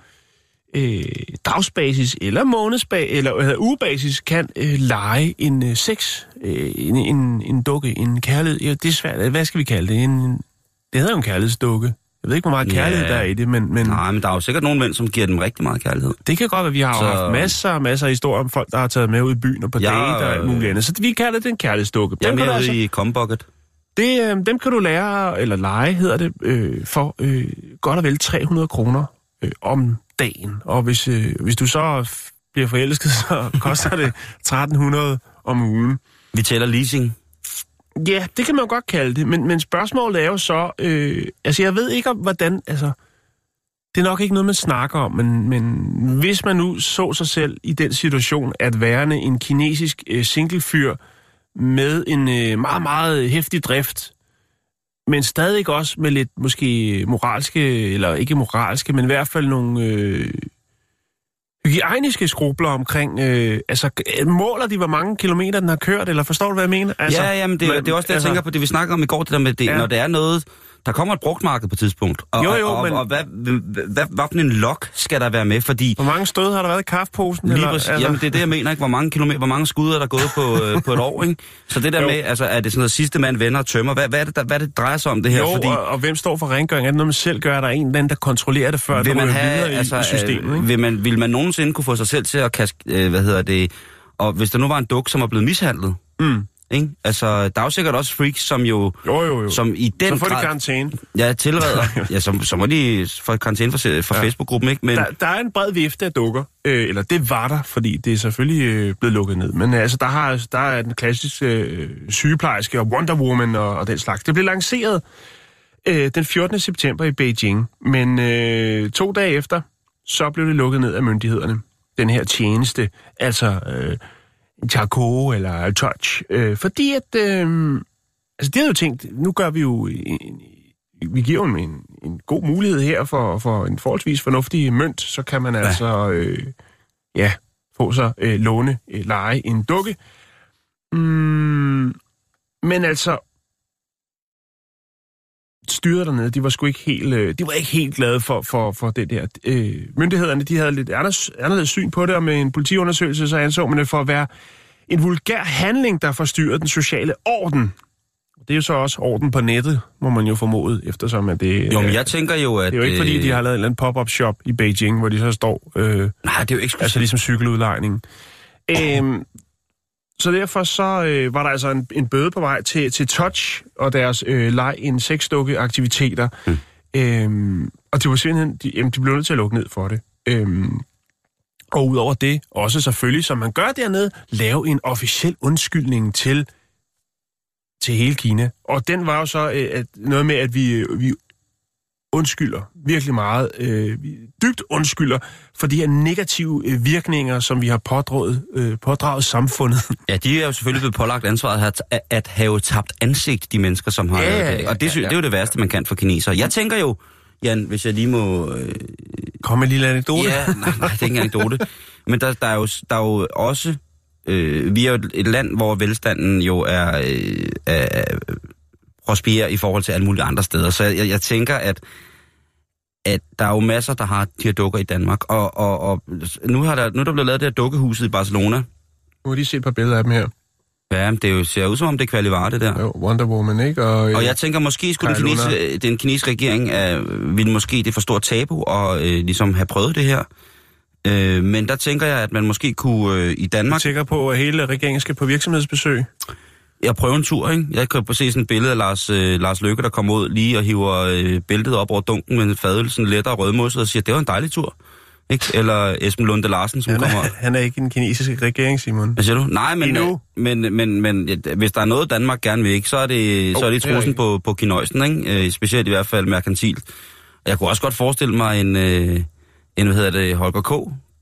Speaker 1: øh, dagsbasis eller månedsbasis, eller hedder, ugebasis kan øh, lege en øh, sex, øh, en, en, en dukke, en kærlighed. Ja, det er svært. Hvad skal vi kalde det? En, det hedder jo en kærlighedsdukke. Jeg ved ikke, hvor meget
Speaker 2: Ja.
Speaker 1: kærlighed der er i det, men, men
Speaker 2: Nej, men der er jo sikkert nogle mænd, som giver dem rigtig meget kærlighed.
Speaker 1: det kan godt være, vi har så... Haft masser og masser af historier om folk, der har taget med ud i byen og på
Speaker 2: Ja,
Speaker 1: date og alt muligt andet. Så vi kalder det en kærlighedsdukke.
Speaker 2: Jeg er
Speaker 1: kan du
Speaker 2: mere
Speaker 1: altså,
Speaker 2: i Combucket.
Speaker 1: Det, øh, dem kan du lære, eller lege hedder det, øh, for øh, godt og vel 300 kroner øh, om dagen. Og hvis, øh, hvis du så bliver forelsket, [laughs] så koster det 1300 om ugen.
Speaker 2: Vi tæller leasing.
Speaker 1: Ja, det kan man jo godt kalde det, men, men spørgsmålet er jo så, øh, altså jeg ved ikke om, hvordan, altså, det er nok ikke noget, man snakker om, men, men hvis man nu så sig selv i den situation, at værende en kinesisk øh, singlefyr med en øh, meget, meget hæftig drift, men stadig også med lidt måske moralske, eller ikke moralske, men i hvert fald nogle øh, hygiejniske skrubler omkring, øh, altså måler de, hvor mange kilometer den har kørt, eller forstår du, hvad jeg mener? Altså,
Speaker 2: ja, jamen det, det er også det, jeg altså, tænker på, det vi snakker om i går, det der med det, ja. når det er noget, der kommer et brugtmarked på et tidspunkt. Og,
Speaker 1: Jo, jo,
Speaker 2: og,
Speaker 1: men-
Speaker 2: og, hvad, hvad, hvad, hvad for en lok skal der være med? Fordi
Speaker 1: Hvor mange stød har der været i kaffeposen?
Speaker 2: Lige
Speaker 1: eller,
Speaker 2: præcis. Altså... Jamen, det er det, jeg mener, ikke? Hvor mange kilometer, hvor mange skud er der gået på, øh, på et år, ikke? Så det der
Speaker 1: Jo.
Speaker 2: med, altså, er det sådan noget sidste mand vender og tømmer? Hvad, hvad, er det, der, hvad er det, drejer sig om det her?
Speaker 1: Jo,
Speaker 2: Fordi,
Speaker 1: og, og hvem står for rengøring? Er det noget, man selv gør? Er der en eller anden, der kontrollerer det, før
Speaker 2: vil man have,
Speaker 1: i,
Speaker 2: altså,
Speaker 1: i systemet?
Speaker 2: øh,
Speaker 1: Ikke?
Speaker 2: vil, man, vil man nogensinde kunne få sig selv til at kaske, øh, hvad hedder det, og hvis der nu var en duk, som er blevet mishandlet,
Speaker 1: Mm.
Speaker 2: Ikke? Altså, der er jo sikkert også freaks, som jo,
Speaker 1: Jo, jo, jo.
Speaker 2: som i den
Speaker 1: så får de karantæne.
Speaker 2: ja, tilreder, [laughs] ja, så, så må de få karantæne fra, fra
Speaker 1: Ja.
Speaker 2: Facebook-gruppen, ikke? Men,
Speaker 1: Der, der er en bred vifte af dukker, øh, eller det var der, fordi det er selvfølgelig øh, blevet lukket ned. Men øh, altså, der, har, der er den klassiske øh, sygeplejerske og Wonder Woman og, og den slags. Det blev lanceret øh, den 14. september i Beijing, men øh, to dage efter, så blev det lukket ned af myndighederne. Den her tjeneste, altså øh, Charco eller Touch, øh, fordi at, øh, altså det havde jo tænkt, nu gør vi jo en, vi giver jo en, en god mulighed her for, for en forholdsvis fornuftig mønt, så kan man altså øh, ja, få sig øh, låne, øh, lege en dukke. Mm, men altså, styret dernede, de var sgu ikke helt, øh, de var ikke helt glade for, for, for det der. Øh, myndighederne, de havde lidt anderledes, anderledes syn på det, og med en politiundersøgelse, så anså man det for at være en vulgær handling, der forstyrrer den sociale orden. Det er jo så også orden på nettet, må man jo formode, eftersom at det...
Speaker 2: jo, men
Speaker 1: øh,
Speaker 2: jeg tænker jo, at...
Speaker 1: det er jo ikke, fordi
Speaker 2: øh,
Speaker 1: de har lavet en eller anden pop-up shop i Beijing, hvor de så står... Øh,
Speaker 2: Nej, det er jo ikke
Speaker 1: altså ligesom cykeludlejning. Øhm, så derfor så øh, var der altså en, en bøde på vej til, til Touch og deres øh, leg en sexdukke aktiviteter. Mm. Øhm, og det var simpelthen, de, jamen, de blev nødt til at lukke ned for det. Øhm, og udover det, også selvfølgelig, som man gør dernede, lave en officiel undskyldning til, til hele Kina. Og den var jo så øh, at, noget med, at vi, øh, vi undskylder virkelig meget, øh, dybt undskylder for de her negative øh, virkninger, som vi har pådraget, øh, pådraget samfundet.
Speaker 2: Ja, de er jo selvfølgelig blevet pålagt ansvaret at, at have tabt ansigt, de mennesker, som har
Speaker 1: Ja, ja,
Speaker 2: det.
Speaker 1: ja,
Speaker 2: Og det,
Speaker 1: ja, ja.
Speaker 2: det er jo det værste, man kan for kineser. Jeg tænker jo, Jan, hvis jeg lige må... Øh,
Speaker 1: Kom med en lille anekdote.
Speaker 2: ja, nej, nej, det er ikke en anekdote. Men der, der, er jo, der er jo også... Øh, vi er jo et- land, hvor velstanden jo er... Øh, er prosperer i forhold til alle mulige andre steder. Så jeg, jeg tænker, at at der er jo masser, der har de her dukker i Danmark. Og, og, og nu, har der, nu er der blevet lavet det her dukkehuset i Barcelona.
Speaker 1: Nu har de set et par billeder af dem her.
Speaker 2: Ja, det er jo, ser ud som om, det er kvalivare, det der.
Speaker 1: Jo, Wonder Woman, ikke? Og, øh,
Speaker 2: Og jeg tænker, måske skulle den kinesiske, den kinesiske regering, øh, ville måske det for stort tabu og øh, ligesom have prøvet det her. Øh, men der tænker jeg, at man måske kunne øh, i
Speaker 1: jeg
Speaker 2: Danmark...
Speaker 1: sikker på, at hele regeringen skal på virksomhedsbesøg.
Speaker 2: Jeg prøver en tur, ikke? Jeg kan se sådan et billede af Lars, øh, Lars Løkke, der kommer ud lige og hiver øh, bæltet op over dunken med en fadøl, sådan lettere rødmosset, og siger, det var en dejlig tur. Ikke? Eller Esben Lunde Larsen, som
Speaker 1: Han
Speaker 2: kommer...
Speaker 1: er, han er ikke i den kinesiske regering, Simon.
Speaker 2: Hvad siger du? Nej, men,
Speaker 1: Endnu.
Speaker 2: men, men, men ja, hvis der er noget, Danmark gerne vil, ikke, så er det,
Speaker 1: Jo,
Speaker 2: så er det trusen på, på kinøjsen, ikke? Øh, specielt i hvert fald merkantilt. Jeg kunne også godt forestille mig en, øh, en hvad hedder det, Holger K.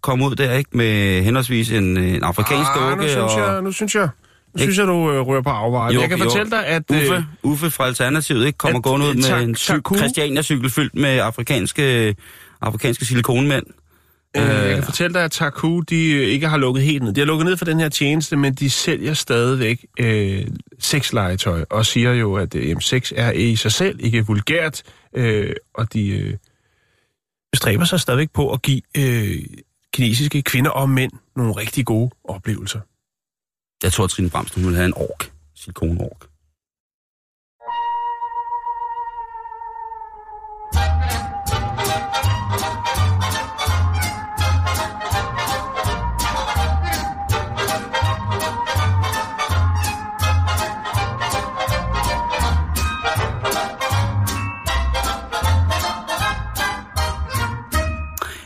Speaker 2: komme ud der, ikke? Med henholdsvis en, øh, en afrikansk
Speaker 1: ah, nu
Speaker 2: dukke
Speaker 1: synes
Speaker 2: og...
Speaker 1: jeg, nu synes jeg, nu? Synes jeg, du øh, rører på afvejen.
Speaker 2: Jo,
Speaker 1: Jeg kan
Speaker 2: jo.
Speaker 1: fortælle dig, at... øh,
Speaker 2: Uffe, Uffe fra Alternativet, ikke? Kommer
Speaker 1: At,
Speaker 2: gående ud
Speaker 1: øh,
Speaker 2: med
Speaker 1: tak-
Speaker 2: en
Speaker 1: Taku-
Speaker 2: Christiania-cykel fyldt med afrikanske, afrikanske silikonmænd.
Speaker 1: Øh, jeg
Speaker 2: Øh.
Speaker 1: kan fortælle dig, at Taku de ikke har lukket helt ned. De har lukket ned for den her tjeneste, men de sælger stadigvæk øh, sexlegetøj, og siger jo, at øh, sex er i sig selv ikke vulgært, øh, og de øh, bestræber sig stadigvæk på at give øh, kinesiske kvinder og mænd nogle rigtig gode oplevelser.
Speaker 2: Jeg tror, at Trine Bramsen hun vil have en ork. Silikonork.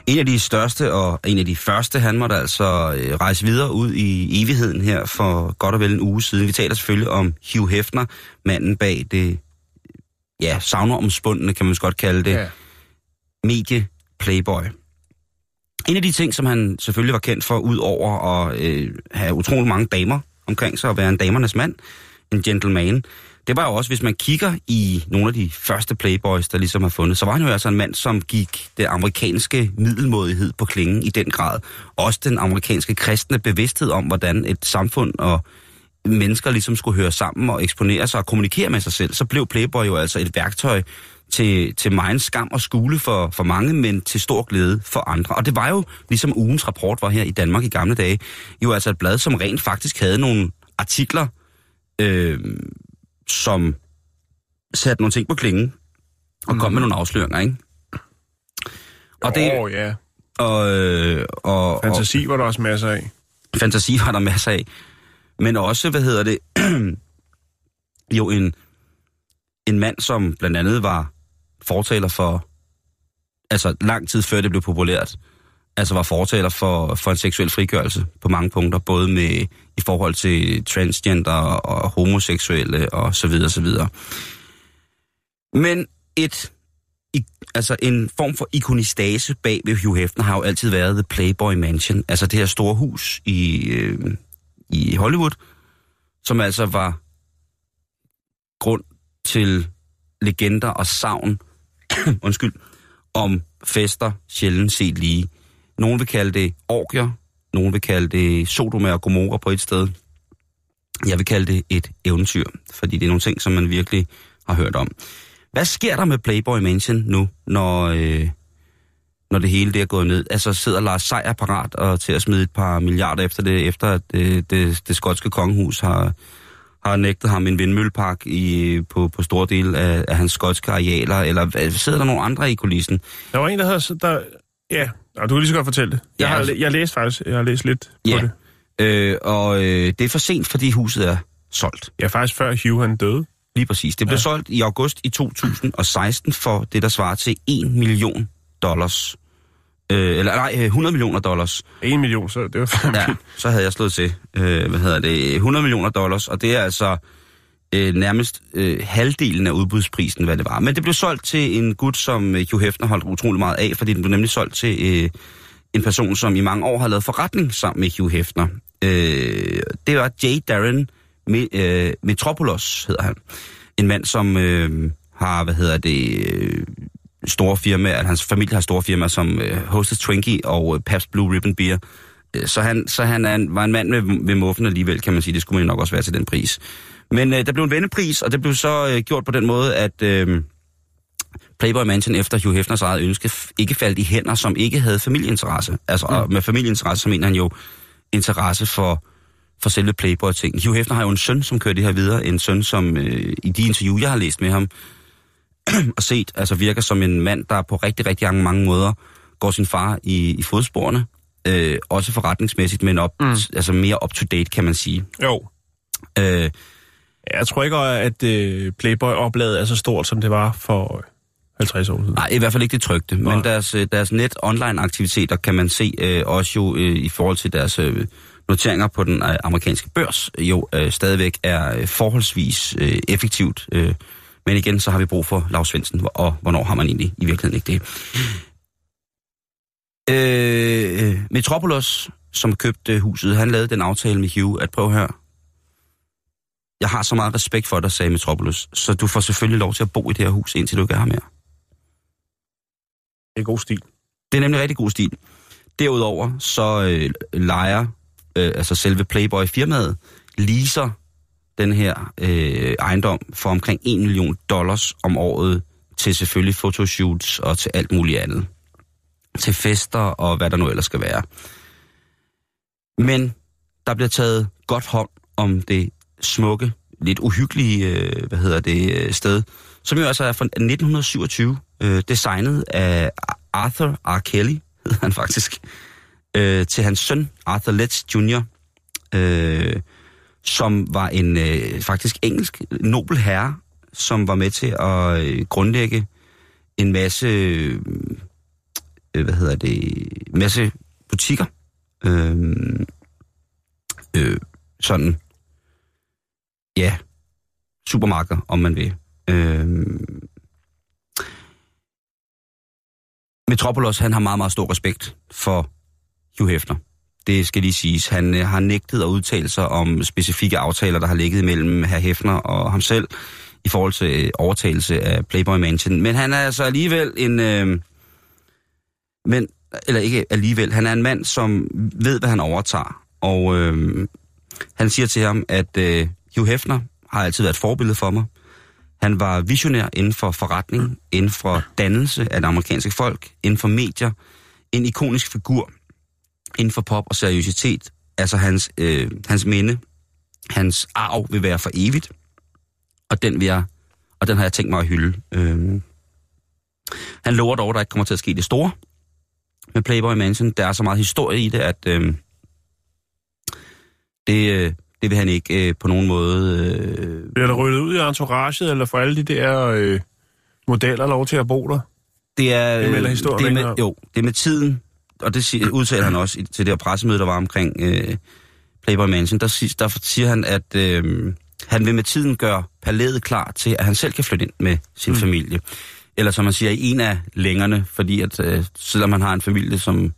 Speaker 2: En af de største og en af de første, han måtte altså øh, rejse videre ud i evigheden her for godt og vel en uge siden. Vi taler selvfølgelig om Hugh Hefner, manden bag det, ja, savnomspundne, kan man godt kalde det,
Speaker 1: Ja.
Speaker 2: medie Playboy. En af de ting, som han selvfølgelig var kendt for, ud over at øh, have utrolig mange damer omkring sig, og være en damernes mand, en gentleman, det var jo også, hvis man kigger i nogle af de første Playboys, der ligesom har fundet, så var han jo altså en mand, som gik den amerikanske middelmådighed på klingen i den grad. Også den amerikanske kristne bevidsthed om, hvordan et samfund og mennesker ligesom skulle høre sammen og eksponere sig og kommunikere med sig selv, så blev Playboy jo altså et værktøj til, til meget skam og skule for, for mange, men til stor glæde for andre. Og det var jo, ligesom ugens rapport var her i Danmark i gamle dage, jo altså et blad, som rent faktisk havde nogle artikler, øh, som satte nogle ting på klingen og kom med nogle afsløringer, ikke? Og, det,
Speaker 1: Åh, ja.
Speaker 2: og, øh, og, og,
Speaker 1: Fantasi var der også masser af.
Speaker 2: fantasi var der masser af. Men også, hvad hedder det, [clears throat] jo en, en mand, som blandt andet var fortaler for, altså lang tid før det blev populært, altså var fortaler for, for en seksuel frigørelse på mange punkter, både med i forhold til transgender og homoseksuelle og så videre, så videre. Men et, i, altså en form for ikonistase bag ved Hugh Hefner har jo altid været The Playboy Mansion, altså det her store hus i, øh, i Hollywood, som altså var grund til legender og savn, [coughs] undskyld, om fester sjældent set lige. Nogen vil kalde det orgier, nogen vil kalde det Sodoma og Gomorra på et sted. Jeg vil kalde det et eventyr, fordi det er nogle ting, som man virkelig har hørt om. Hvad sker der med Playboy Mansion nu, når, øh, når det hele det er gået ned? Altså sidder Lars Seier parat og til at smide et par milliarder efter det, efter at øh, det, det skotske kongehus har, har nægtet ham en vindmøllepark i, på, på store del af, af hans skotske arealer, eller hvad- sidder der nogle andre i kulissen?
Speaker 1: Der var en, der havde... Der, ja, og du kan lige så godt fortælle det. Jeg,
Speaker 2: Ja,
Speaker 1: har, jeg læste faktisk, jeg har læst lidt
Speaker 2: Ja.
Speaker 1: på det.
Speaker 2: Øh, og øh, det er for sent, fordi huset er solgt.
Speaker 1: Ja, faktisk før Hugh han døde.
Speaker 2: Lige præcis. Det blev
Speaker 1: Ja.
Speaker 2: solgt i august i 2016 for det, der svarer til 1 million dollars. Øh, eller nej, øh, 100 millioner dollars.
Speaker 1: En million, så det var
Speaker 2: Ja, så havde jeg slået til. Øh, hvad hedder det? 100 millioner dollars, og det er altså øh, nærmest øh, halvdelen af udbudsprisen, hvad det var. Men det blev solgt til en gut, som øh, Hugh Hefner holdt utrolig meget af, fordi den blev nemlig solgt til øh, en person, som i mange år har lavet forretning sammen med Hugh Hefner. Øh, det var J. Darren Me, øh, Metropolis, hedder han. En mand, som øh, har, hvad hedder det, øh, store firmaer, at hans familie har store firmaer som øh, Hostess Twinkie og øh, Pabst Blue Ribbon Beer. Øh, Så han, så han er en, var en mand med, med muffen alligevel, kan man sige. Det skulle man nok også være til den pris. Men øh, der blev en vendepris, og det blev så øh, gjort på den måde, at øh, Playboy Mansion efter Hugh Hefners eget ønske ikke faldt i hænder, som ikke havde familieinteresse. Altså mm. og med familieinteresse, så mener han jo interesse for, for selve Playboy-ting. Hugh Hefner har jo en søn, som kører det her videre. En søn, som øh, i de interview, jeg har læst med ham, [clears throat] og set, altså virker som en mand, der på rigtig, rigtig mange, mange måder går sin far i, i fodsporene. Øh, også forretningsmæssigt, men op, mm. altså mere up-to-date, kan man sige.
Speaker 1: Jo.
Speaker 2: Øh,
Speaker 1: Jeg tror ikke, at øh, Playboy-oplaget er så stort, som det var for øh, 50 år siden.
Speaker 2: Nej, i hvert fald ikke det trygte,
Speaker 1: Nej.
Speaker 2: men deres, øh, deres net-online-aktiviteter kan man se øh, også jo øh, i forhold til deres øh, noteringer på den øh, amerikanske børs, jo øh, stadigvæk er øh, forholdsvis øh, effektivt. Øh, men igen, så har vi brug for Lars Svendsen, og hvornår har man egentlig i virkeligheden ikke det? Øh, Metropolis, som købte huset, han lavede den aftale med Hugh, at prøv her. Jeg har så meget respekt for dig, sagde Metropolis, så du får selvfølgelig lov til at bo i det her hus, indtil du ikke er her mere.
Speaker 1: Det er god stil.
Speaker 2: Det er nemlig rigtig god stil. Derudover så øh, lejer øh, altså selve Playboy-firmaet leaser den her øh, ejendom for omkring 1 million dollars om året til selvfølgelig fotoshoots og til alt muligt andet. Til fester og hvad der nu ellers skal være. Men der bliver taget godt hånd om det smukke, lidt uhyggelige, øh, hvad hedder det, øh, sted, som jo altså er fra 1927, øh, designet af Arthur R. Kelly, [laughs] hedder han faktisk, øh, til hans søn, Arthur Letts Jr., øh, som var en øh, faktisk engelsk nobel herre, som var med til at øh, grundlægge en masse øh, hvad hedder det, masse butikker. Øh, øh, sådan, ja, supermarkeder, om man vil. Øh, Metropolis, han har meget, meget stor respekt for Hugh Hefner. Det skal lige siges. Han øh, har nægtet at udtale sig om specifikke aftaler, der har ligget mellem herr Hefner og ham selv i forhold til øh, overtagelse af Playboy Mansion. Men han er altså alligevel en... Øh, men, eller ikke alligevel, han er en mand, som ved, hvad han overtager. Og øh, han siger til ham, at øh, Hugh Hefner har altid været et forbillede for mig. Han var visionær inden for forretning, inden for dannelse af det amerikanske folk, inden for medier, en ikonisk figur inden for pop og seriøsitet. Altså hans, øh, hans minde, hans arv vil være for evigt, og den vil jeg, og den har jeg tænkt mig at hylde. Øh, han lover dog, at der ikke kommer til at ske det store med Playboy Mansion. Der er så meget historie i det, at øh, det, øh, det vil han ikke øh, på nogen måde... Øh,
Speaker 1: Bliver der ryddet ud i entouraget, eller får alle de der øh, modeller lov til at bo der?
Speaker 2: det er,
Speaker 1: Det melder historien
Speaker 2: det er med. Jo, det er med tiden, og det siger, udtaler han også i- til det her pressemøde, der var omkring øh, Playboy Mansion. Der, der siger han, at øh, han vil med tiden gøre palæet klar til, at han selv kan flytte ind med sin mm. familie. Eller som man siger, i en af længerne, fordi at øh, selvom han har en familie, som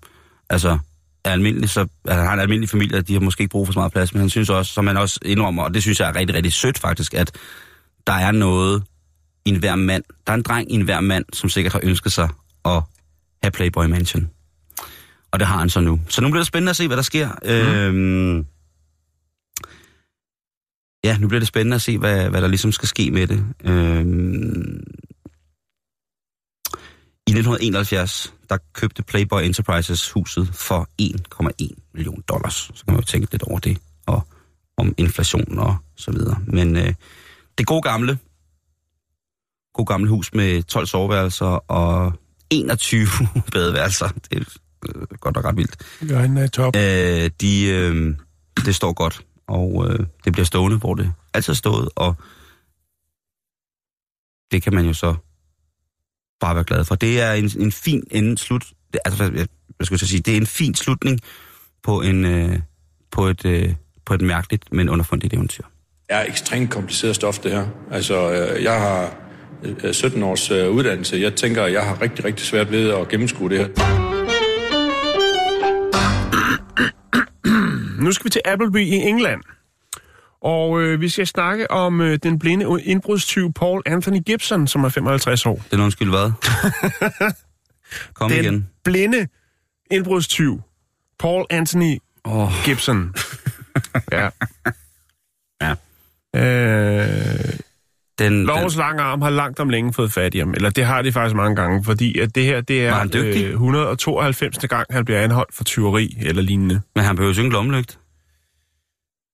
Speaker 2: altså er almindelig, så altså, han har en almindelig familie, og de har måske ikke brug for så meget plads, men han synes også, som han også indrømmer, og det synes jeg er rigtig, rigtig sødt faktisk, at der er noget i enhver mand, der er en dreng i enhver mand, som sikkert har ønsket sig at have Playboy Mansion. Og det har han så nu. Så nu bliver det spændende at se, hvad der sker. Mm. Øhm, ja, nu bliver det spændende at se, hvad, hvad der ligesom skal ske med det. Øhm, I 1971, der købte Playboy Enterprises huset for 1,1 million dollars. Så kan man jo tænke lidt over det, og om inflation og så videre. Men øh, det gode gamle, god gamle hus med 12 soveværelser og 21 [laughs] badeværelser. Det er øh, godt og ret vildt.
Speaker 1: Ja, er i top.
Speaker 2: Øh, de, øh, det står godt, og øh, det bliver stående, hvor det altid har stået, og det kan man jo så bare være glad for. Det er en, en fin ende slut, det, altså, hvad, hvad skal jeg sige, det er en fin slutning på, en, øh, på, et, øh, på et mærkeligt, men underfundigt eventyr.
Speaker 3: er ekstremt kompliceret stof, det her. Altså, øh, jeg har øh, 17 års øh, uddannelse. Jeg tænker, jeg har rigtig, rigtig svært ved at gennemskue det her.
Speaker 1: Nu skal vi til Appleby i England. Og øh, vi skal snakke om øh, den blinde indbrudstyv Paul Anthony Gibson, som er 55 år.
Speaker 2: Den undskyld hvad? [laughs] Kom
Speaker 1: Den
Speaker 2: igen.
Speaker 1: blinde indbrudstyv Paul Anthony
Speaker 2: Oh,
Speaker 1: Gibson. [laughs] ja.
Speaker 2: Ja.
Speaker 1: Øh,
Speaker 2: den,
Speaker 1: Lovens
Speaker 2: den,
Speaker 1: lange arm har langt om længe fået fat i ham. Eller det har de faktisk mange gange, fordi at det her det er øh, 192. gang, han bliver anholdt for tyveri eller lignende.
Speaker 2: men han behøver jo ikke en.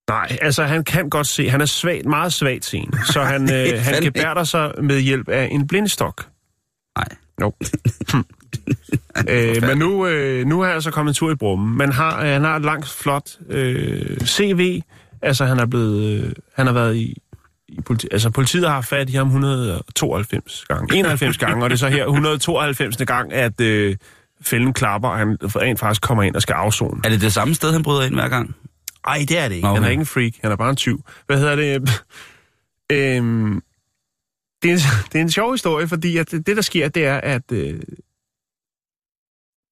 Speaker 1: Nej, altså han kan godt se, han er svagt, meget svagt seende, så han, [laughs] øh, han gebærder sig med hjælp af en blindstok.
Speaker 2: Nej.
Speaker 1: Jo. [laughs] øh, men nu, øh, nu er han altså kommet en tur i brummen. Man har, øh, han har et langt, flot øh, CV. Altså han er blevet, øh, han har været i, i politi, altså politiet har haft fat i ham 192 gange, 91 gange, og det er så her 192. gang, at øh, fælden klapper, og han rent faktisk kommer ind og skal afzone.
Speaker 2: Er det det samme sted, han bryder ind hver gang?
Speaker 1: Ej, det er det ikke.
Speaker 2: Okay.
Speaker 1: Han er ikke en freak. Han er bare en tyv. Hvad hedder det? [laughs] øhm, det, er en, [laughs] det er en sjov historie, fordi at det, der sker, det er, at øh,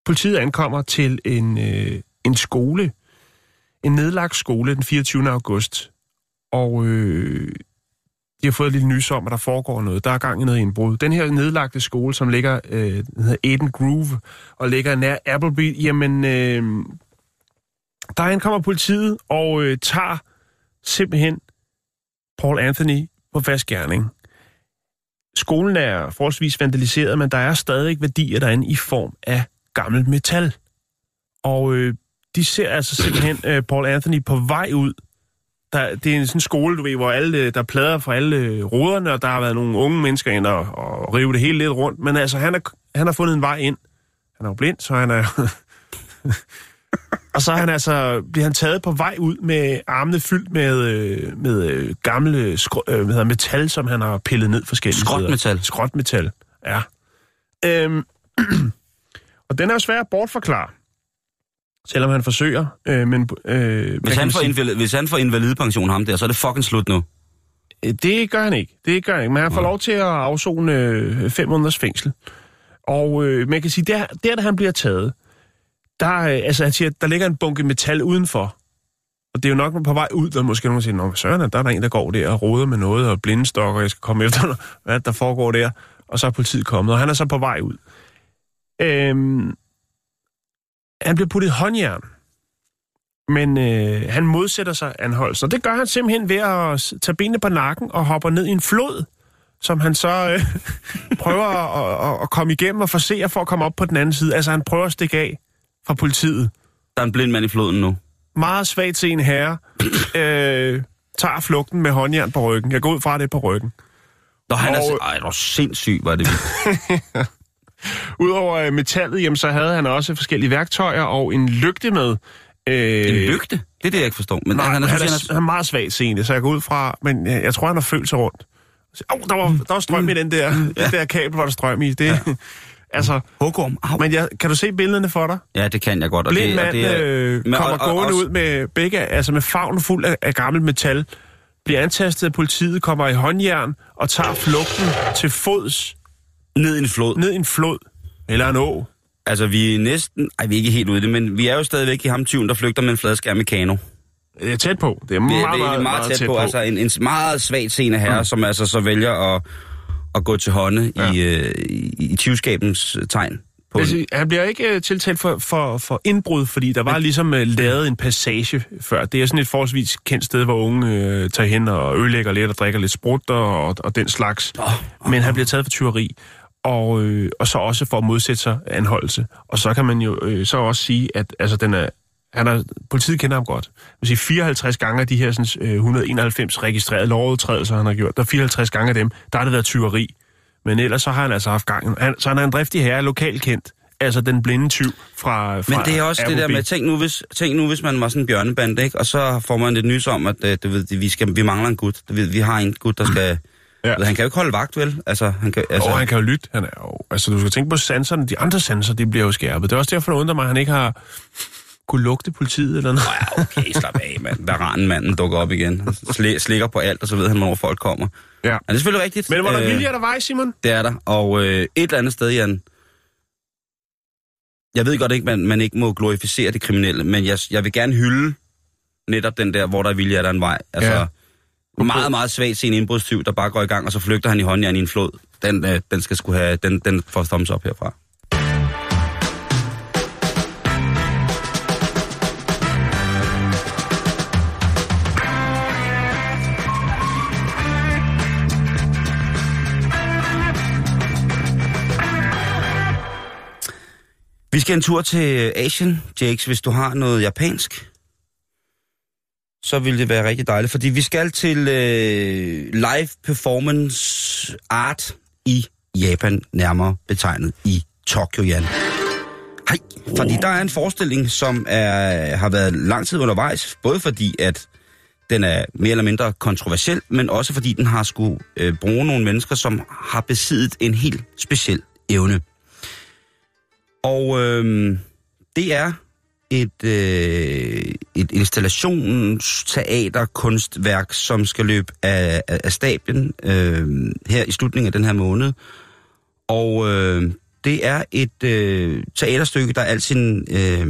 Speaker 1: politiet ankommer til en, øh, en skole, en nedlagt skole den 24. august. Og øh, de har fået et lille nys om, at der foregår noget. Der er gang i noget indbrud. Den her nedlagte skole, som ligger, øh, den hedder Eden Groove, og ligger nær Appleby, jamen... Øh, der ankommer politiet og øh, tager simpelthen Paul Anthony på fast gerning. Skolen er forholdsvis vandaliseret, men der er stadig værdier derinde i form af gammelt metal. Og øh, de ser altså simpelthen øh, Paul Anthony på vej ud. Der, det er en sådan skole, du ved, hvor alle, øh, der plader fra alle øh, ruderne, og der har været nogle unge mennesker ind og, og rive det hele lidt rundt. Men altså, han, er, han har fundet en vej ind. Han er jo blind, så han er... [laughs] Og så han altså, bliver han taget på vej ud med armene fyldt med, øh, med øh, gamle skr- øh, hvad hedder, metal, som han har pillet ned forskellige steder.
Speaker 2: Skrotmetal.
Speaker 1: Skrotmetal, ja. Øhm, [clears throat] Og den er jo svær at bortforklare, selvom han forsøger. Øh, men, øh,
Speaker 2: Hvis han, får
Speaker 1: sige?
Speaker 2: invalid, hvis han får invalidepension, ham der, så er det fucking slut nu.
Speaker 1: Øh, Det gør han ikke. Det gør han ikke. Men han får lov til at afzone øh, fem måneders fængsel. Og øh, man kan sige, der, der da han bliver taget, der, øh, altså, han siger, der ligger en bunke metal udenfor. Og det er jo nok på vej ud, der måske nogen siger, Nå, søren, der er der en, der går der og roder med noget, og blindestokker, jeg skal komme efter, [laughs] hvad der foregår der. Og så er politiet kommet, og han er så på vej ud. Øhm, han bliver puttet i håndjern. Men øh, han modsætter sig anholdelsen, og det gør han simpelthen ved at tage benene på nakken og hopper ned i en flod, som han så øh, [laughs] prøver at, at, at komme igennem og forsere for at komme op på den anden side. Altså han prøver at stikke af fra politiet.
Speaker 2: Der er en blind mand i floden nu.
Speaker 1: Meget svagt til en herre [clears throat] øh, tager flugten med håndjern på ryggen. Jeg går ud fra det er på ryggen.
Speaker 2: Nå, han er...
Speaker 1: Og-
Speaker 2: Og... Ej, du er sindssyg, var det vildt. [laughs]
Speaker 1: Udover øh, metallet, jamen, så havde han også forskellige værktøjer og en lygte med. Øh,
Speaker 2: En lygte? Det er det, jeg ikke forstår. Men
Speaker 1: Nej,
Speaker 2: han,
Speaker 1: han,
Speaker 2: er,
Speaker 1: han,
Speaker 2: han,
Speaker 1: er, han er meget svagt seende, så jeg går ud fra, men jeg, jeg tror, han har følt sig rundt. Åh, oh, der, var, der var strøm i den der,
Speaker 2: Mm.
Speaker 1: den der kabel, var der strøm i. Det, ja. [laughs] altså,
Speaker 2: Hugorm. Au.
Speaker 1: men jeg, kan du se billederne for dig?
Speaker 2: Ja, det kan jeg godt. Og
Speaker 1: Blind
Speaker 2: det, og
Speaker 1: mand
Speaker 2: det er,
Speaker 1: øh, kommer
Speaker 2: og- og-
Speaker 1: gående
Speaker 2: også-
Speaker 1: ud med begge, altså med favnen fuld af, af gammelt metal, bliver antastet af politiet, kommer i håndjern og tager flugten til fods
Speaker 2: Ned i en flod.
Speaker 1: ned i en flod eller en å.
Speaker 2: Altså, vi er næsten... Ej, vi er ikke helt ude i det, men vi er jo stadigvæk i ham tyven, der flygter med en fladskærm i kano.
Speaker 1: Det er tæt på. Det er meget,
Speaker 2: vi
Speaker 1: meget,
Speaker 2: er meget, meget tæt, på. Altså, en, en meget svagt seende herre, mm. som altså så vælger at, at gå til hånde ja. i, øh, i, i tyvskabens øh, tegn. På
Speaker 1: siger, han bliver ikke uh, tiltalt for, for, for indbrud, fordi der var ligesom uh, lavet en passage før. Det er sådan et forholdsvis kendt sted, hvor unge uh, tager hen og ødelægger lidt og drikker lidt sprut og, og den slags.
Speaker 2: Åh,
Speaker 1: Men han bliver taget for tyveri, og, øh, og så også for at modsætte sig anholdelse. Og så kan man jo øh, så også sige, at altså, den er, han er, politiet kender ham godt. Vil sige, 54 gange af de her sådan, øh, 191 registrerede lovovertrædelser, han har gjort, der er 54 gange af dem, der har det været tyveri. Men ellers så har han altså haft gang. Han, så han er en driftig herre, lokalkendt. kendt. Altså den blinde tyv fra, fra
Speaker 2: Men det er også det der med, tænk nu, hvis, tænk nu, hvis man var sådan en bjørnebande, ikke? og så får man et nys om, at øh, du ved, vi, skal, vi mangler en gut. Du ved, vi har en gut, der skal...
Speaker 1: Ja.
Speaker 2: Ja. Han kan jo ikke holde vagt, vel? Altså, han kan, altså,
Speaker 1: Og han kan jo lytte. Han er jo, altså, du skal tænke på sanserne. De andre sanser, de bliver jo skærpet. Det er også derfor, det undrer mig, at han ikke har kunne lugte politiet eller noget.
Speaker 2: Ja, okay, slap af, mand. Varanmanden dukker op igen. Sli, slikker på alt, og så ved han, hvornår folk kommer.
Speaker 1: Ja.
Speaker 2: Ja, det er selvfølgelig rigtigt.
Speaker 1: Men var der
Speaker 2: Øh,
Speaker 1: vilje, er der vej, Simon?
Speaker 2: Det er der. Og øh, et eller andet sted, Jan... Jeg ved godt ikke, man, man ikke må glorificere det kriminelle, men jeg, jeg vil gerne hylde netop den der, hvor der er vilje, er der en vej. Altså,
Speaker 1: Ja.
Speaker 2: ja. meget, meget svagt se en indbrudstyv, der bare går i gang, og så flygter han i håndjern i en flod. Den, øh, den skal sgu have, den, den får thumbs up herfra. Vi skal en tur til Asien, Jakes, hvis du har noget japansk. Så vil det være rigtig dejligt, fordi vi skal til øh, live performance art i Japan, nærmere betegnet i Tokyo, Jan. Hej, fordi der er en forestilling, som er, har været lang tid undervejs, både fordi, at den er mere eller mindre kontroversiel, men også fordi den har skulle øh, bruge nogle mennesker, som har besiddet en helt speciel evne. Og øh, det er et, øh, et installationsteaterkunstværk, som skal løbe af, af, af stablen øh, her i slutningen af den her måned. Og øh, det er et øh, teaterstykke, der al sin øh,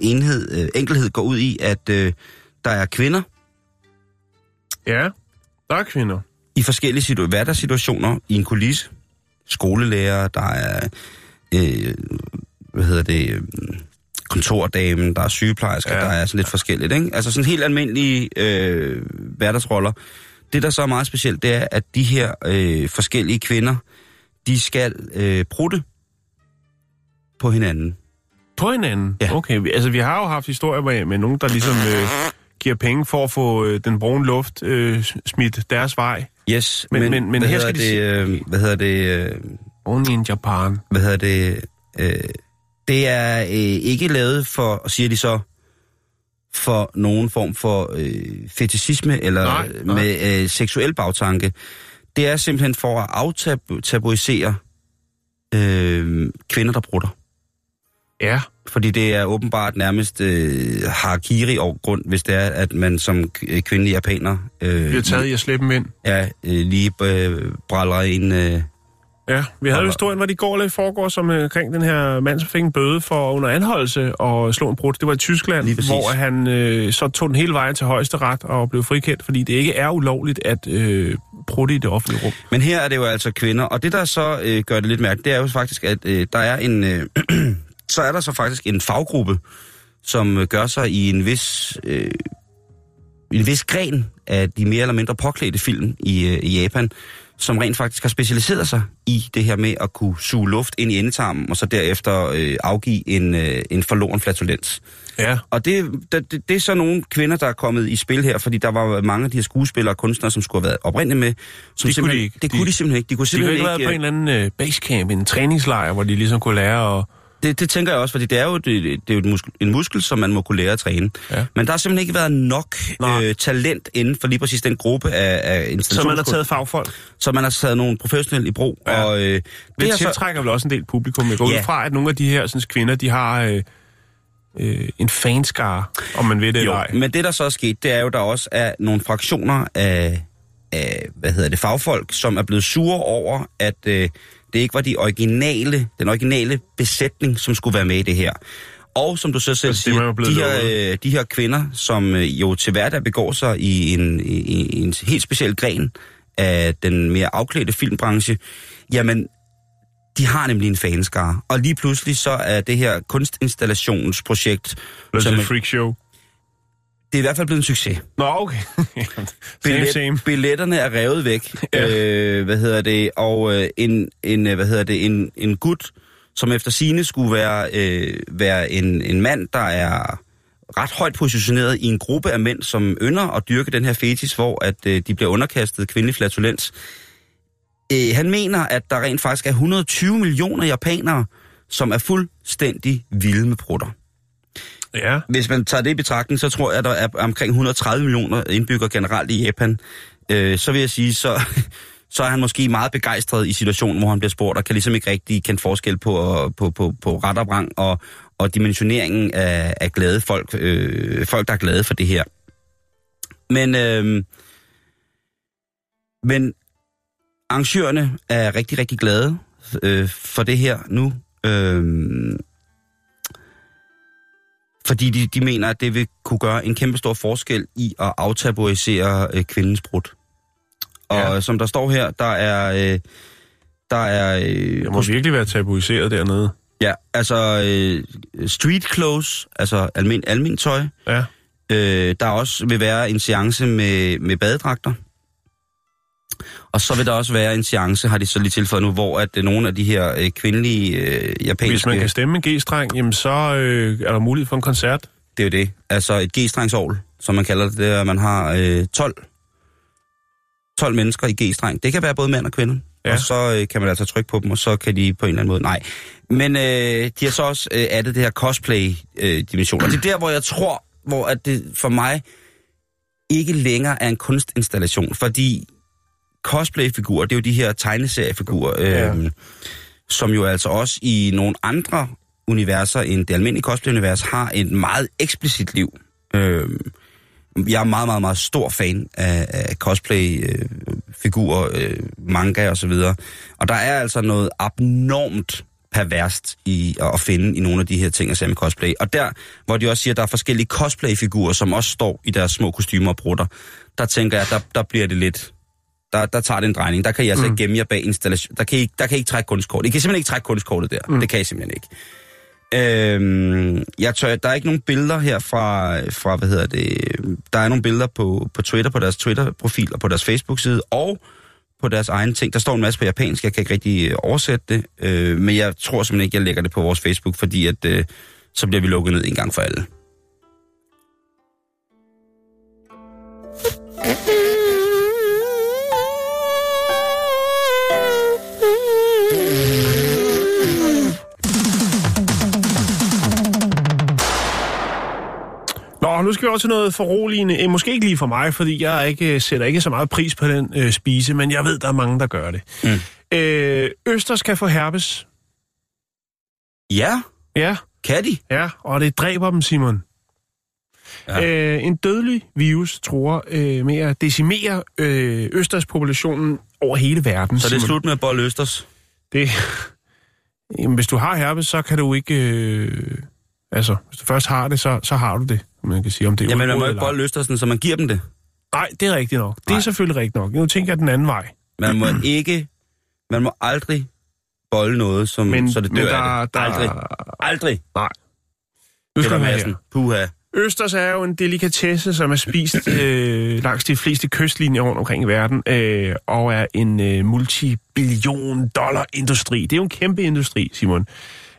Speaker 2: enhed, øh, enkelhed går ud i, at øh, der er kvinder
Speaker 1: Ja, der er kvinder.
Speaker 2: i forskellige situ- hverdagssituationer i en kulisse. Skolelærer, der er øh, hvad hedder det, øh, kontordamen, der er sygeplejersker,
Speaker 1: Ja.
Speaker 2: der er sådan lidt forskelligt. Ikke? Altså sådan helt almindelige øh, hverdagsroller. Det, der så er meget specielt, det er, at de her øh, forskellige kvinder, de skal øh, prutte på hinanden.
Speaker 1: På hinanden?
Speaker 2: Ja.
Speaker 1: Okay, altså vi har jo haft historier med, med nogen, der ligesom øh, giver penge for at få øh, den brune luft øh, smidt deres vej.
Speaker 2: Yes,
Speaker 1: Men-
Speaker 2: men,
Speaker 1: men-
Speaker 2: men,
Speaker 1: her skal de
Speaker 2: det, øh, hvad hedder det, øh,
Speaker 1: Only in Japan.
Speaker 2: hvad hedder det, øh, det er øh, ikke lavet for, siger de så, for nogen form for øh, fetishisme eller
Speaker 1: Nej, nej.
Speaker 2: med øh, seksuel bagtanke. Det er simpelthen for at aftabuisere øh, kvinder, der brutter.
Speaker 1: Ja,
Speaker 2: Fordi det er åbenbart nærmest øh, harakiri over grund, hvis det er, at man som øh, kvindelig japaner øh,
Speaker 1: har taget i at slippe dem ind.
Speaker 2: ja, øh, lige øh, bræller en... Øh,
Speaker 1: Ja, vi havde jo historien, hvor de går lidt foregår som øh, omkring den her mand, som fik en bøde for under anholdelse og slå en brud. Det var i Tyskland, hvor han øh, så tog den hele vejen til højesteret og blev frikendt, fordi det ikke er ulovligt at øh, prutte i det offentlige rum.
Speaker 2: Men her er det jo altså kvinder, og det der så øh, gør det lidt mærkeligt, det er jo faktisk, at øh, der er en, øh, [clears throat] så er der så faktisk en faggruppe, som øh, gør sig i en vis, øh, en vis gren af de mere eller mindre påklædte film i, øh, i Japan, som rent faktisk har specialiseret sig i det her med at kunne suge luft ind i endetarmen, og så derefter øh, afgive en, øh, en forloren flatulens.
Speaker 1: Ja,
Speaker 2: Og det, det, det, er så nogle kvinder, der er kommet i spil her, fordi der var mange af de her skuespillere og kunstnere, som skulle have været oprindeligt med. Som
Speaker 1: Det kunne
Speaker 2: simpelthen-
Speaker 1: de ikke.
Speaker 2: Det kunne
Speaker 1: De-
Speaker 2: de simpelthen ikke. De kunne
Speaker 1: de kunne
Speaker 2: simpelthen
Speaker 1: ikke have været på en eller anden øh, basecamp, en træningslejr, hvor de ligesom kunne lære at...
Speaker 2: det, det tænker jeg også, fordi det er jo, det, det er jo en, muskel, en muskel, som man må kunne lære at træne.
Speaker 1: Ja.
Speaker 2: Men der har simpelthen ikke været nok
Speaker 1: Nej.
Speaker 2: øh, talent inden for lige præcis den gruppe af, af
Speaker 1: Så man har taget fagfolk.
Speaker 2: så man har taget nogle professionelle i brug.
Speaker 1: Ja.
Speaker 2: Og, øh,
Speaker 1: Det
Speaker 2: det er så,
Speaker 1: tiltrækker vel også en del publikum. Jeg går
Speaker 2: Ja.
Speaker 1: ud fra, at nogle af de her sådan, kvinder, de har øh, øh, en fanskare, om man ved det eller
Speaker 2: jo,
Speaker 1: ej.
Speaker 2: men det der så er sket, det er jo, der også er nogle fraktioner af, af hvad hedder det, fagfolk, som er blevet sure over, at øh, det ikke var de originale, den originale besætning, som skulle være med i det her. Og som du så selv
Speaker 1: Altså, er
Speaker 2: siger, de her, øh, de her kvinder, som øh, jo til hverdag begår sig i en, i, i en helt speciel gren af den mere afklædte filmbranche, jamen, de har nemlig en fanskare. Og lige pludselig så er det her kunstinstallationsprojekt,
Speaker 1: Det
Speaker 2: som
Speaker 1: er
Speaker 2: er,
Speaker 1: et freakshow.
Speaker 2: Det er i hvert fald blevet en succes.
Speaker 1: Nå, okay. [laughs] same, same.
Speaker 2: Billetterne er revet væk.
Speaker 1: Ja.
Speaker 2: øh, hvad hedder det? Og øh, en, en, øh, hvad hedder det? En, en gut, som efter sine skulle være, øh, være en, en mand, der er ret højt positioneret i en gruppe af mænd, som ynder at dyrke den her fetis, hvor at øh, de bliver underkastet kvindelig flatulens. Øh, han mener, at der rent faktisk er 120 millioner japanere, som er fuldstændig vilde med prutter.
Speaker 1: Ja,
Speaker 2: Hvis man tager det i betragtning, så tror jeg, at der er omkring 130 millioner indbyggere generelt i Japan. Øh, så vil jeg sige, så, [laughs] så er han måske meget begejstret i situationen, hvor han bliver spurgt, og kan ligesom ikke rigtig kende forskel på, på, på, på ret og vrang og, og dimensioneringen af, af glade folk, øh, folk, der er glade for det her. Men, øh, men arrangørerne er rigtig, rigtig glade øh, for det her nu. Øh, fordi de, de mener, at det vil kunne gøre en kæmpe stor forskel i at aftabuisere øh, kvindens brud. Og
Speaker 1: Ja.
Speaker 2: som der står her, der er... Øh, der er... Øh,
Speaker 1: det må virkelig være tabuiseret dernede.
Speaker 2: ja, altså øh, street clothes, altså almen, almen tøj.
Speaker 1: Ja.
Speaker 2: Øh, der også vil være en seance med, med badedragter. Og så vil der også være en seance, har de så lige tilføjet nu, hvor at øh, nogle af de her øh, kvindelige øh, japanske...
Speaker 1: Hvis man kan stemme en G-streng, jamen så øh, er der mulighed for en koncert.
Speaker 2: Det er jo det. Altså et G-strengsovl, som man kalder det, det er, at man har øh, 12, 12 mennesker i G-streng. Det kan være både mænd og kvinder.
Speaker 1: Ja.
Speaker 2: Og så øh, kan man altså trykke på dem, og så kan de på en eller anden måde... Nej. Men øh, de har så også øh, addet det her cosplay-dimension. og det er der, hvor jeg tror, hvor at det for mig ikke længere er en kunstinstallation. Fordi cosplay-figurer, det er jo de her tegneseriefigurer, øh,
Speaker 1: Ja.
Speaker 2: ja. som jo altså også i nogle andre universer end det almindelige cosplay-univers har et meget eksplicit liv. Øh, jeg er meget, meget, meget stor fan af, af cosplay-figurer, øh, manga og så videre. Og der er altså noget abnormt perverst i at finde i nogle af de her ting, jeg ser med cosplay. Og der, hvor de også siger, at der er forskellige cosplay-figurer, som også står i deres små kostymer og brutter, der tænker jeg, der, der bliver det lidt... Der, der tager det en drejning. Der kan I altså mm. ikke gemme jer bag installation. Der kan I, der kan I ikke trække kunstkort. I kan simpelthen ikke trække kunstkortet der. Mm. Det kan I simpelthen ikke. Øhm, jeg tør, der er ikke nogen billeder her fra, fra, hvad hedder det, der er nogle billeder på, på Twitter, på deres Twitter-profil og på deres Facebook-side, og på deres egen ting. Der står en masse på japansk, jeg kan ikke rigtig øh, oversætte det, øh, men jeg tror simpelthen ikke, jeg lægger det på vores Facebook, fordi at, øh, så bliver vi lukket ned en gang for alle. [laughs]
Speaker 1: Nå, nu skal vi også til noget foruroligende. Eh, Måske ikke lige for mig, fordi jeg ikke, øh, sætter ikke så meget pris på den øh, spise, men jeg ved, der er mange, der gør det.
Speaker 2: Mm.
Speaker 1: Øh, Østers kan få herpes.
Speaker 2: Ja,
Speaker 1: Ja,
Speaker 2: Kan de?
Speaker 1: Ja, og det dræber dem, Simon.
Speaker 2: Ja.
Speaker 1: Ja. Øh, en dødelig virus tror øh, med at decimere øh, Østers-populationen over hele verden.
Speaker 2: Så det er
Speaker 1: Simon.
Speaker 2: slut med Bold Østers?
Speaker 1: Det, [laughs] jamen, hvis du har herpes, så kan du ikke... Øh, altså, hvis du først har det, så, så har du det. Man kan sige, om det er
Speaker 2: Jamen, man må ikke
Speaker 1: ej.
Speaker 2: Bold Østersen, så man giver dem det.
Speaker 1: Nej, det er rigtigt nok. Det
Speaker 2: Nej.
Speaker 1: er selvfølgelig rigtigt nok. Nu tænker jeg den anden vej.
Speaker 2: Man må [clears throat] ikke... Man må aldrig bolde noget, som,
Speaker 1: Men,
Speaker 2: så det
Speaker 1: men
Speaker 2: dør
Speaker 1: der,
Speaker 2: af det.
Speaker 1: der,
Speaker 2: Aldrig. Aldrig.
Speaker 1: Nej. Nu skal
Speaker 2: Madsen. Puha.
Speaker 1: Østers er jo en delikatesse, som er spist [clears throat] øh, langs de fleste kystlinjer rundt omkring i verden, øh, og er en øh, multibillion dollar industri. Det er jo en kæmpe industri, Simon.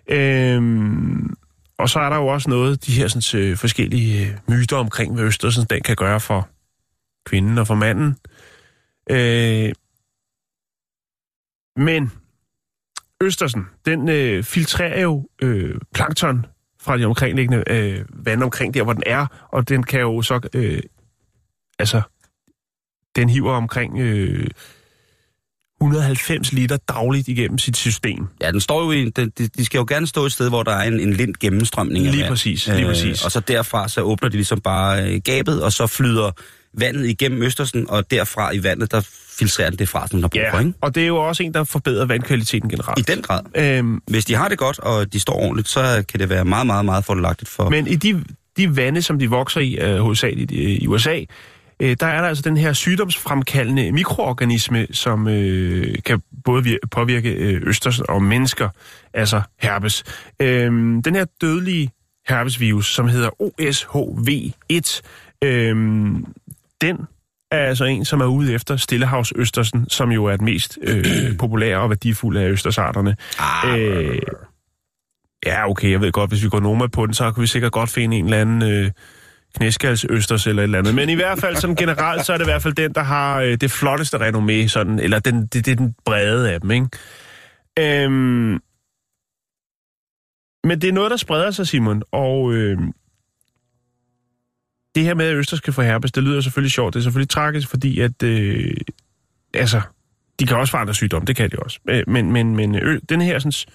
Speaker 1: Øhm, og så er der jo også noget, de her sådan, forskellige øh, myter omkring, hvad Østersen den kan gøre for kvinden og for manden. Øh, men Østersen, den øh, filtrerer jo øh, plankton fra de omkringliggende øh, vand omkring der, hvor den er, og den kan jo så, øh, altså, den hiver omkring øh, 190 liter dagligt igennem sit system.
Speaker 2: Ja, den står jo i... De, de skal jo gerne stå et sted, hvor der er en, en lind gennemstrømning af
Speaker 1: Lige
Speaker 2: vand.
Speaker 1: præcis, lige præcis.
Speaker 2: Og så derfra, så åbner de ligesom bare øh, gabet, og så flyder vandet igennem Østersen, og derfra i vandet, der filtrerer den det fra, som den har brug for, ikke?
Speaker 1: og det er jo også en, der forbedrer vandkvaliteten generelt.
Speaker 2: I den grad.
Speaker 1: Øhm,
Speaker 2: Hvis de har det godt, og de står ordentligt, så kan det være meget, meget, meget fordelagtigt for...
Speaker 1: Men i de, de vande, som de vokser i, øh, hovedsageligt i, i USA, øh, der er der altså den her sygdomsfremkaldende mikroorganisme, som øh, kan både vir- påvirke øh, østers og mennesker, altså herpes. Øh, den her dødelige herpesvirus, som hedder OSHV1, øh, den er altså en, som er ude efter Stillehavsøstersen, som jo er den mest øh, populære og værdifulde af østersarterne.
Speaker 2: Ah,
Speaker 1: Øh, ja, okay, jeg ved godt, hvis vi går Noma på den, så kan vi sikkert godt finde en eller anden øh, knæskalsøsters eller et eller andet. Men i hvert fald sådan generelt, så er det i hvert fald den, der har øh, det flotteste renommé, sådan, eller den, det, det er den brede af dem, ikke? Øhm, men det er noget, der spreder sig, Simon, og øh, det her med, at Østers kan få herpes, det lyder selvfølgelig sjovt. Det er selvfølgelig tragisk, fordi at, øh, altså, de kan også få andre sygdomme, det kan de også. Øh, men, men, men øh, den her sådan,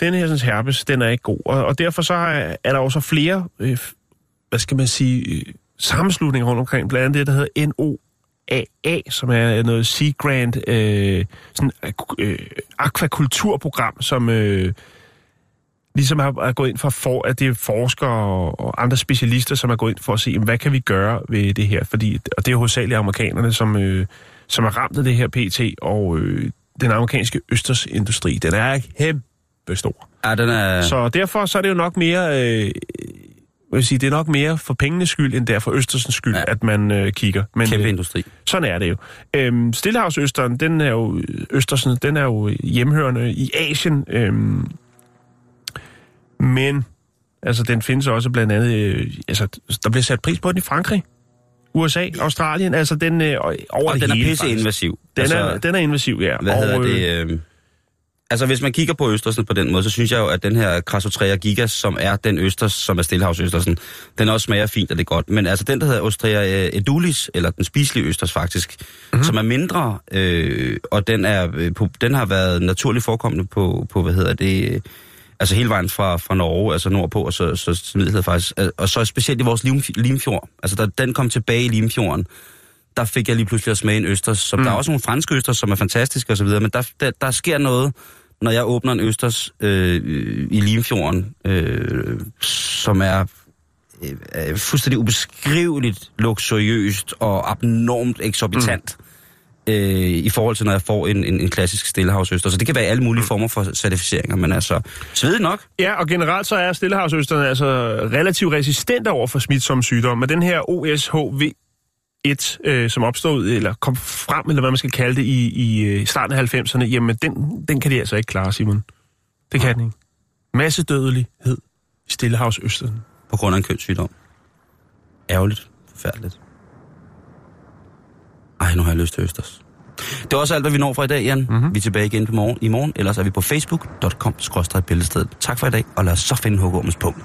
Speaker 1: den her sådan, herpes, den er ikke god. Og, og derfor så er, er der også flere, øh, hvad skal man sige, øh, sammenslutninger rundt omkring, blandt andet det, der hedder NOAA, som er noget Sea Grant øh, sådan, øh, akvakulturprogram, som øh, ligesom har, er gået ind for, for, at det er forskere og, og andre specialister, som er gået ind for at se, jamen, hvad kan vi gøre ved det her? Fordi, og det er hovedsageligt amerikanerne, som, øh, som er ramt af det her PT, og øh, den amerikanske østersindustri, den er kæmpe stor.
Speaker 2: Ja, den er...
Speaker 1: Så derfor så er det jo nok mere, øh, vil sige, det er nok mere for pengenes skyld, end der for Østersens skyld,
Speaker 2: Ja.
Speaker 1: at man øh, kigger. Men,
Speaker 2: Kæmpe
Speaker 1: øh,
Speaker 2: industri.
Speaker 1: sådan er det jo. Øhm, Stillehavsøsteren, den er jo, Østersen, den er jo hjemhørende i Asien. Øhm, men, altså, den findes også blandt andet, øh, altså, der bliver sat pris på den i Frankrig, USA, Australien, altså den øh, over
Speaker 2: Og
Speaker 1: det
Speaker 2: den er
Speaker 1: hele,
Speaker 2: pisse
Speaker 1: faktisk.
Speaker 2: invasiv.
Speaker 1: Den,
Speaker 2: altså,
Speaker 1: er, den er invasiv, ja.
Speaker 2: Hvad
Speaker 1: og,
Speaker 2: hedder
Speaker 1: øh,
Speaker 2: det? Øh... Altså, hvis man kigger på Østersen på den måde, så synes jeg jo, at den her Crassotrea gigas, som er den østers, som er Stillehavsøstersen, den også smager fint, og det er godt. Men altså, den, der hedder Ostrea edulis, eller den spiselige østers faktisk, mm-hmm. som er mindre, øh, og den, er, øh, på, den har været naturligt forekommende på, på hvad hedder det, øh, altså hele vejen fra, fra Norge, altså nordpå, og så, så, så Middelhavet faktisk, øh, og så specielt i vores lim, Limfjord. Altså, da den kom tilbage i Limfjorden, der fik jeg lige pludselig at smage en østers. Som, mm. Der er også nogle franske østers, som er fantastiske osv., men der, der, der sker noget, når jeg åbner en østers øh, i Limfjorden, øh, som er øh, fuldstændig ubeskriveligt luksuriøst og abnormt eksorbitant. Mm. Øh, i forhold til, når jeg får en, en, en klassisk stillehavsøster. Så det kan være alle mulige former for certificeringer, men altså, svedig nok.
Speaker 1: Ja, og generelt så er Stillehavsøsterne altså relativt resistente over for smitsomme sygdomme. Men den her OSHV1, øh, som opstod, eller kom frem, eller hvad man skal kalde det, i, i øh, starten af 90'erne, jamen den, den kan de altså ikke klare, Simon. Det kan den ikke. Masse dødelighed i Stillehavsøsterne.
Speaker 2: På grund af en kønssygdom. Ærgerligt. Forfærdeligt. Ej, nu har jeg lyst til østers. Det var også alt, hvad vi når for i dag, Jan. Mm-hmm. Vi er tilbage igen på morgen, i morgen. Ellers er vi på facebook.com-bæltestedet. Tak for i dag, og lad os så finde hugormens punkt.